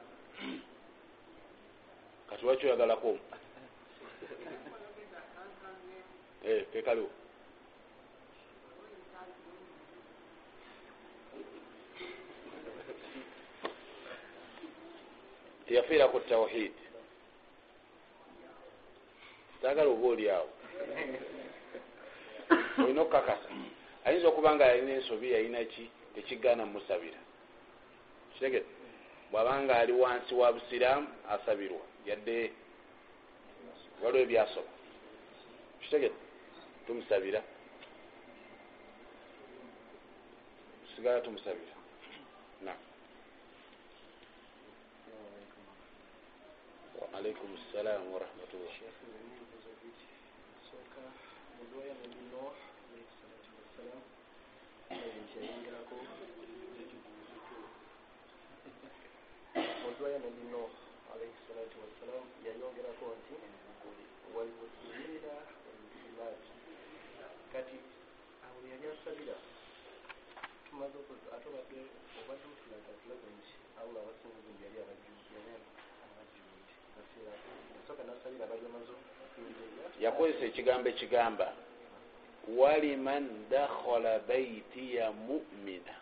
kati waki oyagalako? Kekaliwo teyafiira ku tawhid. Sagala oba oli awo. Olina okukakasa. Ayinza okuba nga yalina ensobi yalina ki? Tekigaana mumusabira. Kitegete bwabanga ali wansi wa busiraamu asabirwa yadde waliwo ebyasoba kitegete tumusabira. Tusigala tumusabira. Alaikum salam warahmatullah Odwaya nabi Nuh عليه الصلاة والسلام yayongerako nti walmuslimina walmuslimaati kati awo yali asabira tumaze ate obadde obadde otulaga tulaga nti awo abasinga obungi yali abajjuuti kaseera nasooka nasabira abali bamaze yakozesa ekigambo ekigamba waliman dakhala baitiya mumina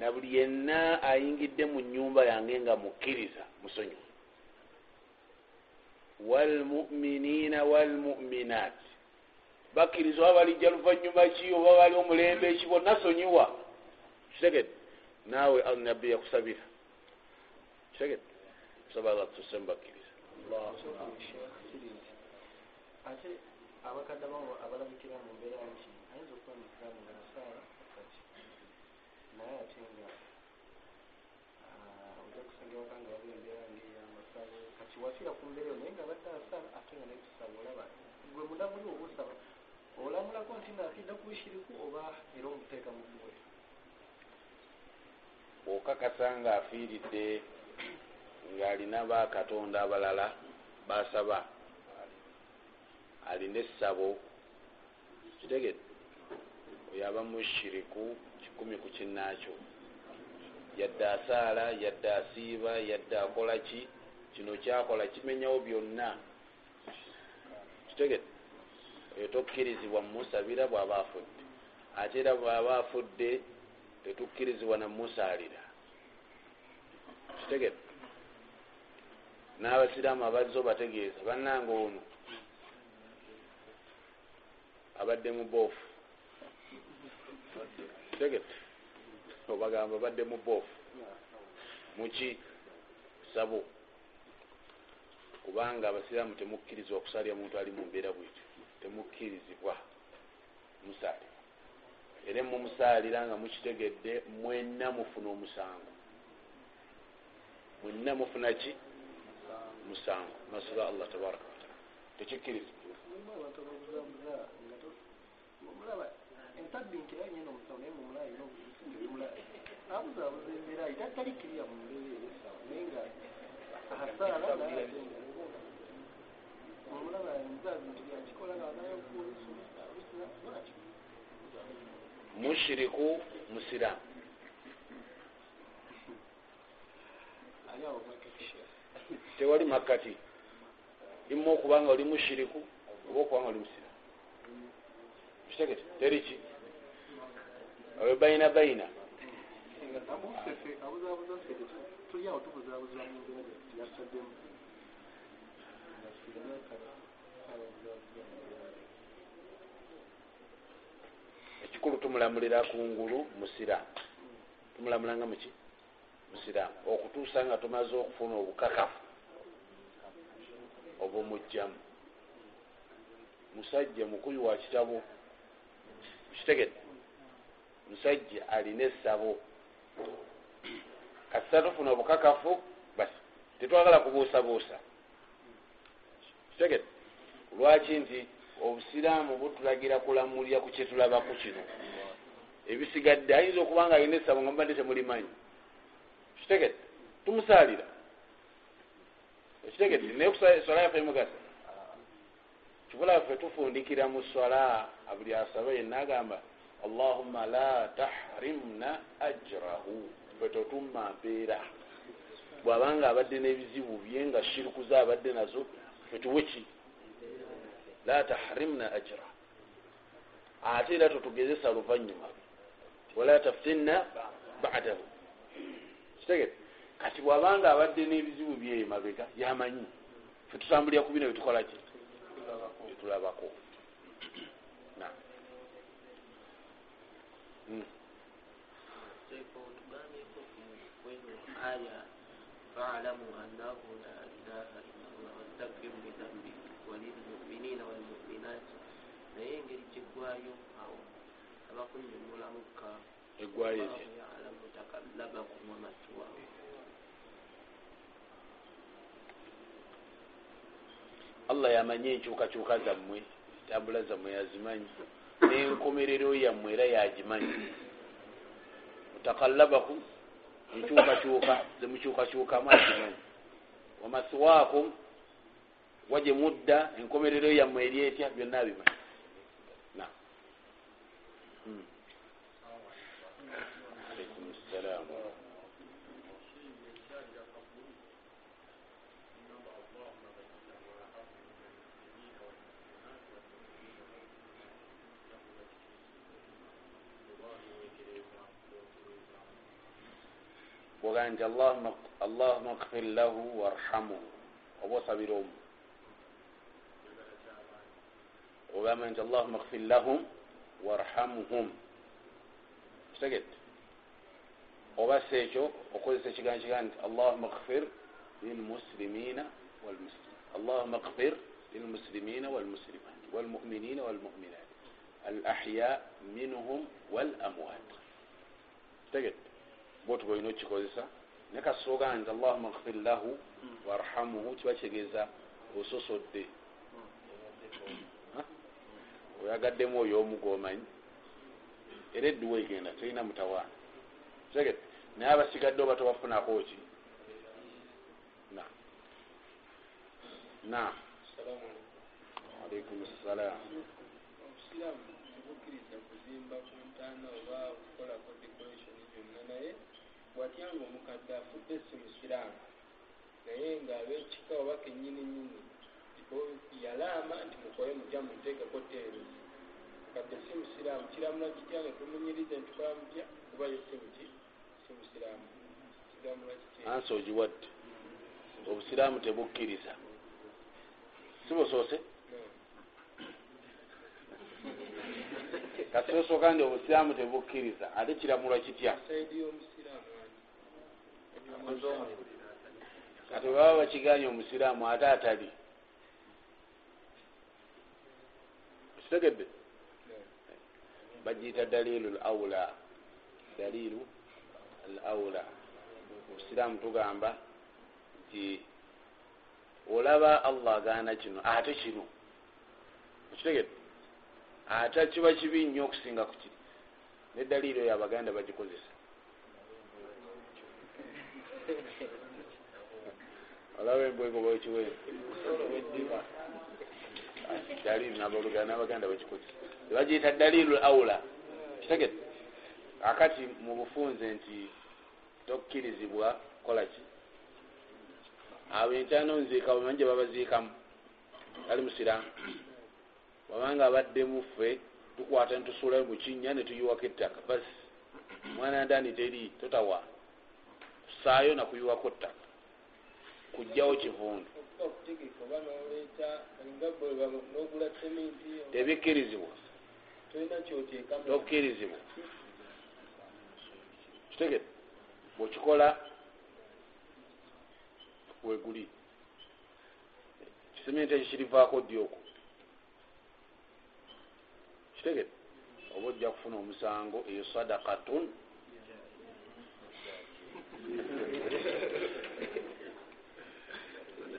na buli yenna ayingidde mu nyumba yange nga mukkiriza musonyiwa walmuminina walmuminat bakkiriza oba balijja luvanyuma ki oba bali omulembe eki bonna sonyiwa. Kitegedde. Naawe nabbi yakusabira. Kitegedde. Kusaba allah tususe mubakkiriza ate abakadde abamu abalabikira mu mbeera nti ayinza okuba musiraamu nga nasaala kati naye ate nga ojja kusanga ewaka nga waliwo embeera ngeyamasaalo kati wafiira ku mbeera naye nga badde asaala ate nga naye tusaba olaba gwe mulabuli oba osaba olamulako nti naakidda ku bushiriku oba era omuteeka mu ggwe bwokakasa nga afiiridde ng'alina bakatonda abalala basaba. Alina essabo. Kitegedde? Oyo aba mushiriku kikumi ku kinnaakyo yadde asaala yadde asiiba yadde akola ki? Kino kyakola kimenyawo byonna. Kitegedde. Oyo tokkirizibwa mumusabira bw'aba afudde. Ate era bw'aba afudde tetukkirizibwa namusaalira kitegedde. N'abasiraamu abazze obategeeza bannanga ono abadde mu kitegedde obagamba badde mu boofu muki sabo. Kubanga abasiraamu temukkirizibwa okusalira muntu ali mu mbeera bwetyo. Temukkirizibwa. Musaalira era mumusaalira nga mukitegedde mwenna mufuna omusango. Mwenna mufuna ki? Musango. Masula allah tabaraka wataala tekikkirizibwa omulaba entabbi nti omusawo naye abuzabuza embeera ayi talikkirira mu mbeera eyo esawa naye nga asaala omulaba nzazi nti yakikola nga anayokulisulaki mushiriku musiraamu ali awo makakisha tewali makkati ima okubanga oli mushiriku oba okubanga oli musiraamu kitegete teriki oyo bayina bayina abufefe abuzabuza ffe tuli awo tubuzabuza mu mbeera yasaddemu ekikulu tumulamulira kungulu musiraamu tumulamulanga muki musiraamu okutuusa nga tumaze okufuna obukakafu obumugjamu musajja mukubi wa kitabo kitegedde musajja alina essabo kasita tufuna obukakafu basi tetwagala kubuusabuusa. Kitegedde lwaki nti obusiraamu butulagira kulamulira ku kyetulabaku kino? Ebisigadde ayinza okuba nga alina essabo nga mubadde temulimanyi. Kitegedde tumusaalira ekitegedde naye swala yaffe emugasa kibula ffe tufundikira mu swala buli asaba yenna agamba allahumma la tahrimna ajrahu. Ffe totumma mpeera. Bw'abanga abadde n'ebizibu bye nga shirikuza abadde nazo ffe tuwe ki? La tahrimna ajra. Ate era totugezesa luvanyuma wala taftinna badahu. Kitegete kati bwabanga abadde n'ebizibu bye mabega yamanyi fe tutambulira ku bino byetukola ki فاعلموا أنه لا إله إلا الله واستغفروا لذنبك وللمؤمنين والمؤمنات naye engeri gyeggwayo awo abakunyumulamuka eggwayo ezi yalamu takallabakum wamatwahu allah yamanyi enkyukakyuka zammwe entambula zammwe yazimanyi N'enkomerero yammwe era yagimanyi mutakallabakum enkyukakyuka zemukyukakyukamu agimanyi wamaswakum wagye mudda enkomerero yammwe eri etya byonna abimanyi na Mm. alaikum ssalam bwogaa nti allahuma kfir lahu warhamuhu oba osabira omu ogamba nti allahuma kfir lahum warhamuhum. Kitegedde oba si ekyo okozesa ekigambo kigaa nti allahuma kfir lilmuslimina walmuslimin allahuma kfir lilmuslimina walmuslimat walmuminina walmuminat alahya minhum walamwat kitegedde bwoti bwolina okikozesa naye kasoogaa nti allahuma kfir lahu warhamuhu kiba kitegeeza ososodde oyagaddemu oyo omu gomanyi era edduwa egenda terina mutawaana. Tegete naye abasigadde oba tobafunako ki? Na. Na. Alaikum ssalam obusiraamu tebukkiriza kuzimba ku ntaana oba okukolako decoration byonna naye bwatya nga omukadde afudde si musiraamu naye ng'abekika oba kenyini nyini yalaama nti mukole mutya munteekako teeruzi kadde si musiraamu kiramula kitya nga tumunyirize nti kola mutya kuba ye si muki si musiraamu kiramula kitya ansi ogiwadde. Obusiraamu tebukkiriza. Si busoose? Kasi osooka ndi obusiraamu tebukkiriza. Ate kiramulwa kitya kati baba bakiganye omusiraamu ate atali kitegedde? Bagiyita dalilu l aula dalilu al aula obusiraamu tugamba nti olaba allah agaana kino ate kino. Okitegedde? Ate kiba kibi nnyo okusinga ku kiri. Ne dalilu eyo abaganda bagikozesa olaba embwego bwekiwe dalilu nabaluganda nabaganda bakikozesa tebagiyita dalilu aula kitegedde? Akati mu bufunze nti tokkirizibwa kukola ki? Abo entyano nziika bamanyi gye babaziikamu. Ali musiramu wabanga abaddemu ffe tukwata netusuulayo mu kinnya netuyiwako ettaka. Basi mwana ndani teri totawa tusaayo nakuyiwako ttaka kugjawo kivundu. Tebikkirizibwa tokkirizibwa. Kitegede bwekikola weguli. Kisementi ekyo kirivaako ddi okwo? Kitegede oba ojja kufuna omusango eyo sadakatun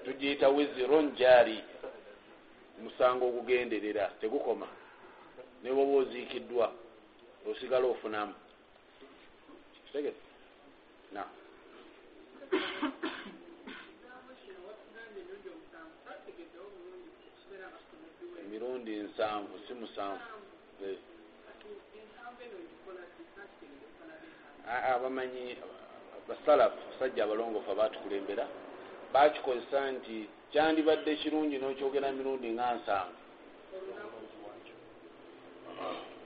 tugiyita wizirun jari musango ogugenderera tegukoma. Ne bwoba oziikiddwa osigala ofunamu. Kitegede na. Emirundi nsanvu si musanvu. Eh. Bamanyi basalafu basajja abalongofu abatukulembera bakikozesa nti kyandibadde kirungi n'okyogera mirundi nga nsanvu.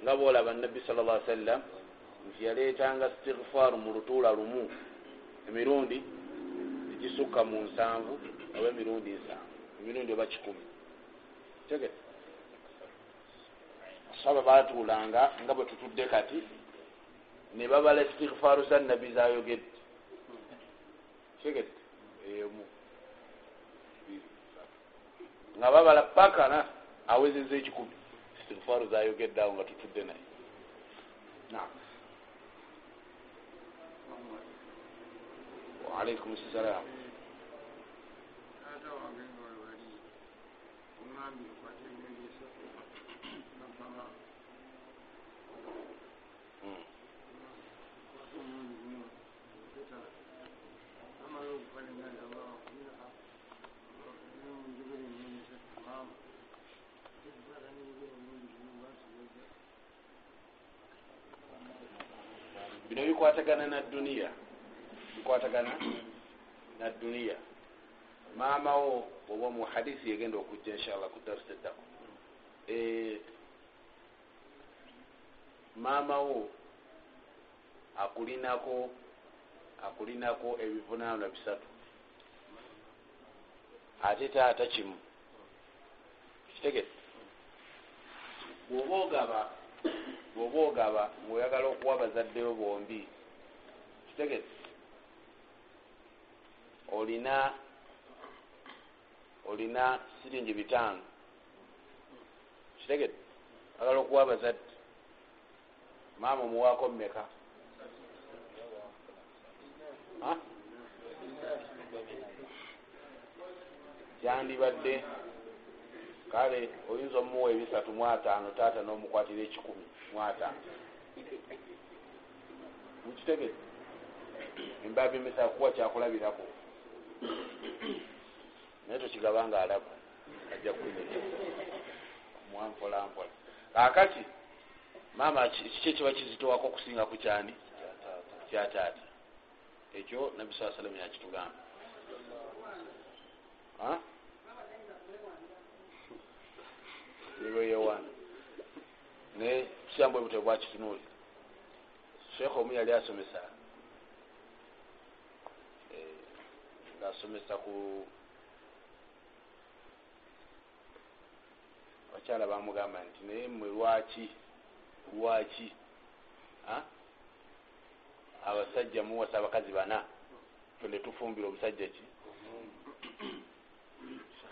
Nga boolaba nabbi sal llah sallam nti yaleetanga stigfaaru mu lutuula lumu emirundi egisukka mu nsanvu oba emirundi nsanvu emirundi oba kikumi. Tegete saba batuulanga nga bwe tutudde kati ne babala stigfaaru za nabbi zayogedde tegete emu. Nga babala pakana awezeza ekikumi stigfaaru zayogedde awo nga tutudde naye. Naam. Waalaikum ssalam bino bikwatagana na duniya bikwatagana na duniya maamawo oba mu hadisi yegenda okujja inshallah ku darsi eddako. Eh, maamawo akulinako akulinako ebivunaanwa bisatu. Ate taata kimu. Kitegete bwoba ogaba bwoba ogaba ngaoyagala okuwa bazaddeyo bombi kitegete olina olina siringi bitaano. Kitegete agala okuwa abazadde. Maama omuwaako mmeka? Ha? kyandibadde kale oyinza omuwa ebisatu mu ataano taata n'omukwatira ekikumi mu ataano mukitegete embabimisa kuwa kyakulabirako. Naye tokigaba nga alaba ajja kunyita mwampolampola kakati maama kiki ekiba kizitowako okusinga ku kyani? Kyataata ekyo nabbi saa salama yakitugamba ebeyowana naye tukyambwe butwe bwakitunuuli sheekh omu yali asomesa ngaasomesa ku abakyala bamugamba nti naye mmwe lwaki lwaki ah? abasajja muwasa abakazi bana twende tufumbira omusajja ki?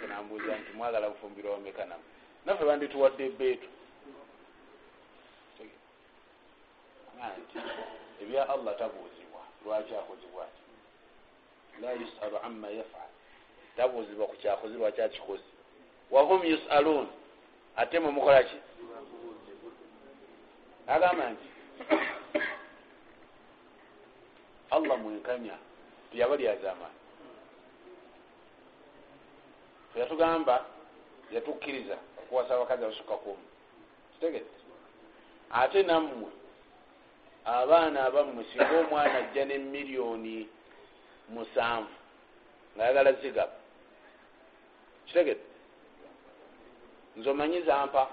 Nambuuza nti mwagala bufumbira wameka namu naffe bandituwadde ebeetu nti ebya allah tabuuzibwa. Lwaki akozibwa ati la yusalu amma yafal tabuuzibwa ku kyakozi lwaki akikozi wahum yusalun. Ate mwe mukola ki? Agamba nti allah mwenkanya tiyaba lyazamaani yatugamba yatukkiriza okuwasa abakazi abasukka kumu kitegete ate nammwe abaana abammwe singa omwana ajja ne miliyoni musanvu. Ngaayagala zigaba. Kitegete nze omanyi zampa.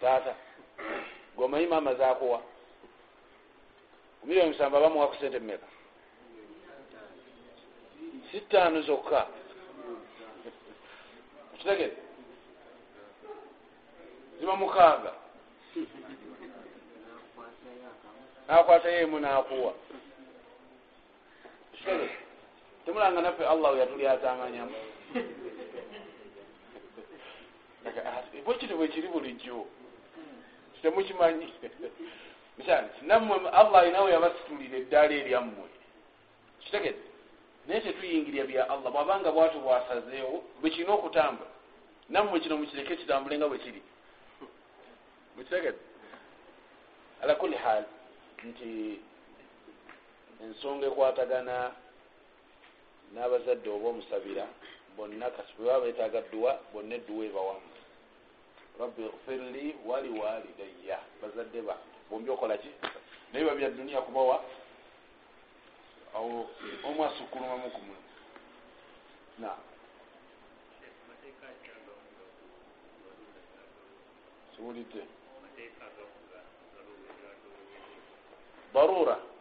Taata gomanyi maama zakuwa miliyoni musanvu abamuwaku sente mumeka si ttaano zokka. Kitegete ziba mukaaga. Nakwatayo emu nakuwa temulanga naffe allahu yatulyazamanyamu bwekiti bwekiri bulijjo temukimanyi nammwe allah alinawe yabasitulira eddaala eryammwe kitegete naye tetuyingirya bya allah. Bwabanga bwatu bwasazeewo bwekirina okutambula nammwe kino mukireke kitambule nga bwekiri mukitegete ala kuli hal nti ensonga ekwatagana n'abazadde oba omusabira bonna kasi bwe baba betaaga dduwa bonna edduwa ebawamu rabbi gfirli wali walidayya bazadde ba bombi okola ki? Naye babya duniya kubawa awo omu asukulumamu ku mulimu na siwulidde. Barura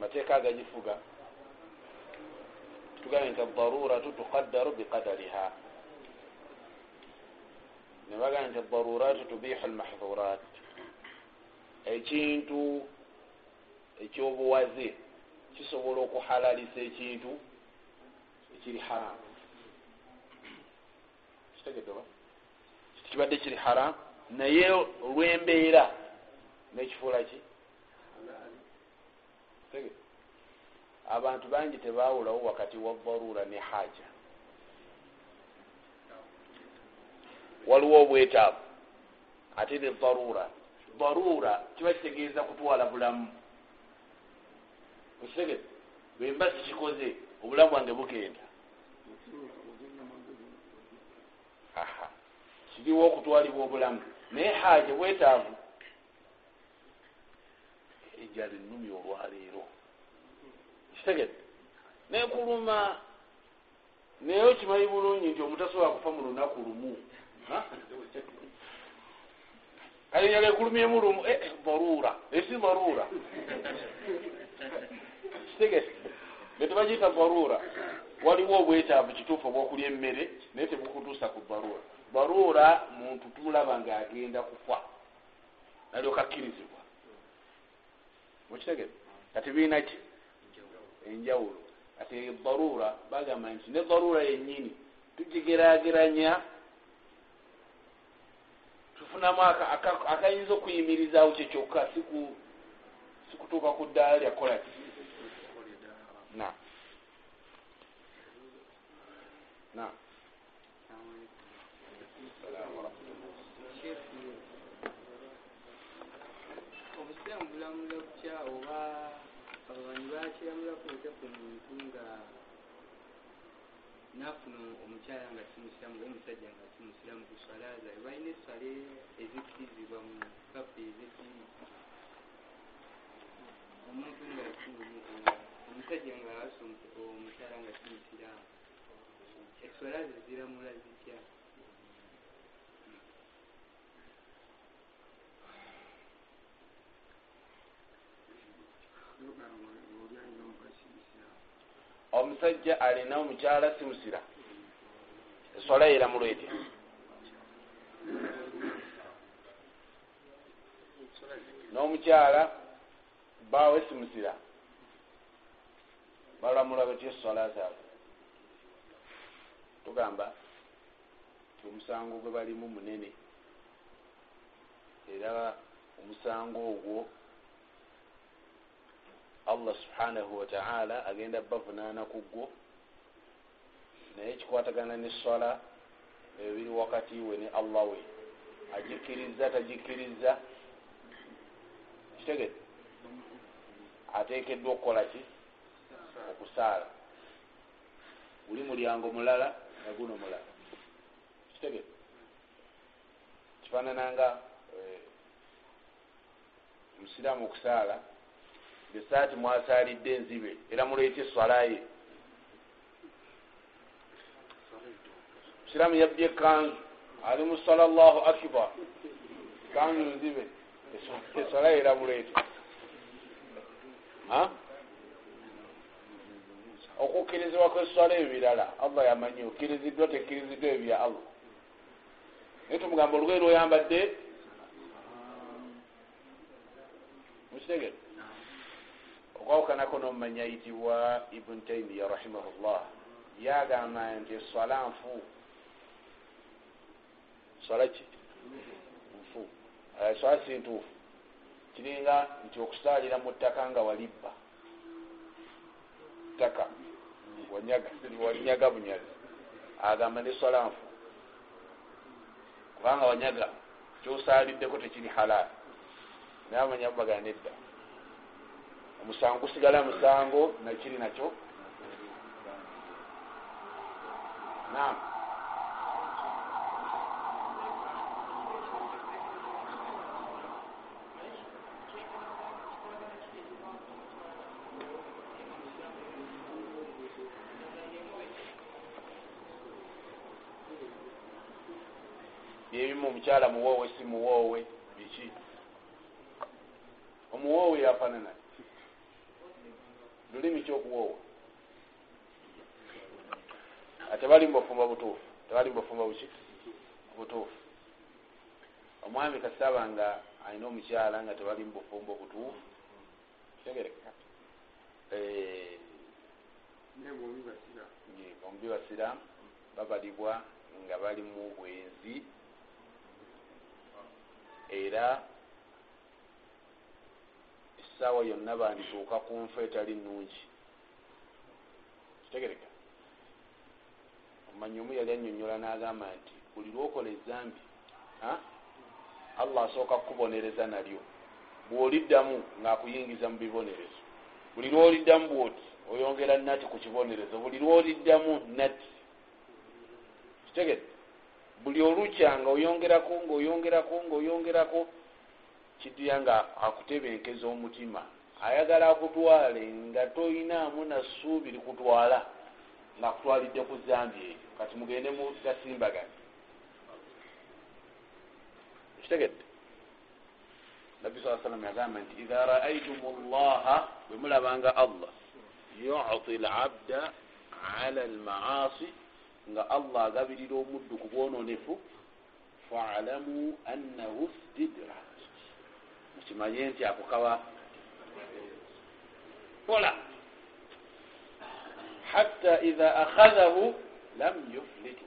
mateeka agagifuga. Tugambye nti daruratu tuqaddaru biqadariha. Nebagambye nti daruratu tubihu lmahdhurat ekintu ekyobuwaze kisobola okuhalalisa ekintu ekiri haramu kitegeddeba kibadde kiri haramu naye olwembeera nekifuula ki abantu bangi tebawulawo wakati wa darura ne haja. Waliwo obwetaavu. Ate ne darura darura kiba kitegeeza kutwala bulamu. Okitegete bwemba sikikoze obulamu bwange bugenda aha. Kiriwo okutwalibwa obulamu. Naye haja bwetaavu njala ennumi olwaleero. Kitegedde? Nekuluma naye okimanyi bulungi nti omutasobola kufa mu lunaku lumu? Ayenyaga ekulumyemu lumu. Baruura. Esi baruura. Kitegete netebagiyita baruura. Waliwo obwetaavu kituufu obwokulya emmere naye tebukutuusa ku baruura. Baruura muntu tumulaba ngaagenda kufa. Nalyoka akkirizibwa okitegete kati biina ki? Enjawulo. Ati baruura bagamba nti ne baruura yennyini tugigerageranya tufunamu akayinza okuyimirizaawo kye kyokka sikutuuka ku ddaala lya kolati na. Na obusiraamu bulamula butya oba ababanyi bakiramulako otya ku muntu nga nafuna omukyala nga simusiramu oba omusajja nga simusiramu ku swala zaabwe balina eswala ezikkirizibwa mu kafu ezekiri omuntu nga omusajja nga asa omukyala nga simusiramu eswala ze ziramula zitya omusajja alina omukyala simusira eswala yeramulwa etya n'omukyala bawe simusira. Balamula batya eswala zaabwe? Tugamba ti omusango gwe balimu munene era omusango ogwo allah subhanahu wataala agenda bavunaana ku gwo naye kikwatagana neswala ebyo biri wakati we ne allah we. Agikkiriza tagikkiriza kitegede atekeddwa okukola ki? Okusaala. Guli mulyango mulala naguno mulala. Kitegede kifaanananga musiraamu okusaala esaati mwasaalidde enzibe era muleeta eswalaye musiraamu yabbye ekanzu ali mu sala llahu akbar kanzu nzibe eswalaye era muleeta okukkirizibwa kweswala ebyo birala allah yamanyi okkiriziddwa tekkiriziddwa ebyo bya allah. Naye tumugamba olugoye lwoyambadde. Mukitegere okwawukanako nomumanya ayitibwa ibun taimiya rahimahullah. Yagamba nti eswala nfu. Swala ki? Nfu. Eswala si ntuufu. Kiringa nti okusaalira mu ttaka nga walibba ttaka. Wanyaga bunyazi. Agamba neswala nfu. Kubanga wanyaga kyosaaliddeko tekiri halaali. Naye amanya bubagana nedda omusango gusigala musango nakiri nakyo. Nam byebimu omukyala muwoowe si muwoowe biki? Omuwoowe yafaanana lulimi kyokuwoowa. Tebali mubufumba butuufu tebali mubufumba buki butuufu. Omwami kasaba nga alina omukyala nga tebali mubufumba butuufu tegereka bombi basira. babalibwa nga bali mu bwenzi. Era essaawa yonna bandituuka ku nfa etali nungi kitegereka. Omanyi omu yali annyonnyola n'agamba nti buli lwokola ezambi allah asooka kukubonereza nalyo. Bw'oliddamu ng'akuyingiza mu bibonerezo. Buli lwoliddamu bwoti oyongera nati ku kibonerezo. Buli lwoliddamu nati kitegedde buli olukya nga oyongerako ngaoyongerako ngaoyongerako kiddira nga akutebenkeza omutima. Ayagala akutwale nga toyinaamu na ssuubi likutwala ngaakutwalidde ku zambi eyo kati mugende mu gasimbagane ekitegedde nabbi saa sallam yagamba nti idha raaitum llaha bwe mulabanga allah yuti labda ala lmaasi nga allah agabirira omuddu ku bwononefu faalamu annahu stidraj mukimanye nti ako kaba kola. Hatta idha akhadhahu lam yuflitu.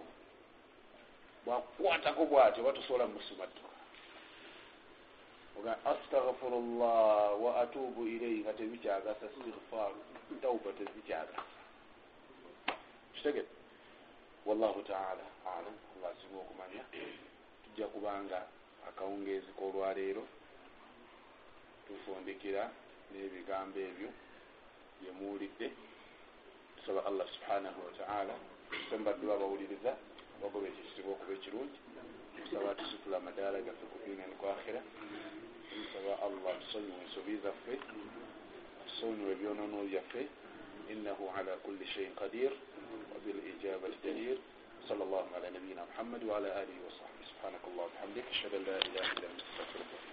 Bwakukwatako bwatyo batosobola musimattuka oga astaghfiru llah wa atubu ilaihi nga tebikyagasa stigfaaru tawba tezikyagasa kitegete wallahu taala alam. Allah asinga okumanya. Tujja kubanga akawungeezi k'olwaleero tufundikira n'ebigambo ebyo byemuwulidde tusaba allah subhanahu wataala tusaba baddu babawuliriza bagoba ekyo kisiba okuba ekirungi. Tusaba atusitula amadaala gaffe ku dunia nekuakhira tusaba allah atusonyiwe ensobi zaffe atusonyiwe ebyonoono byaffe. إنه على كل شيء قدير وبالإجابة دليل صلى الله على نبينا محمد وعلى آله وصحبه سبحانك الله وبحمدك أشهد أن لا إله إلا أنت أستغفرك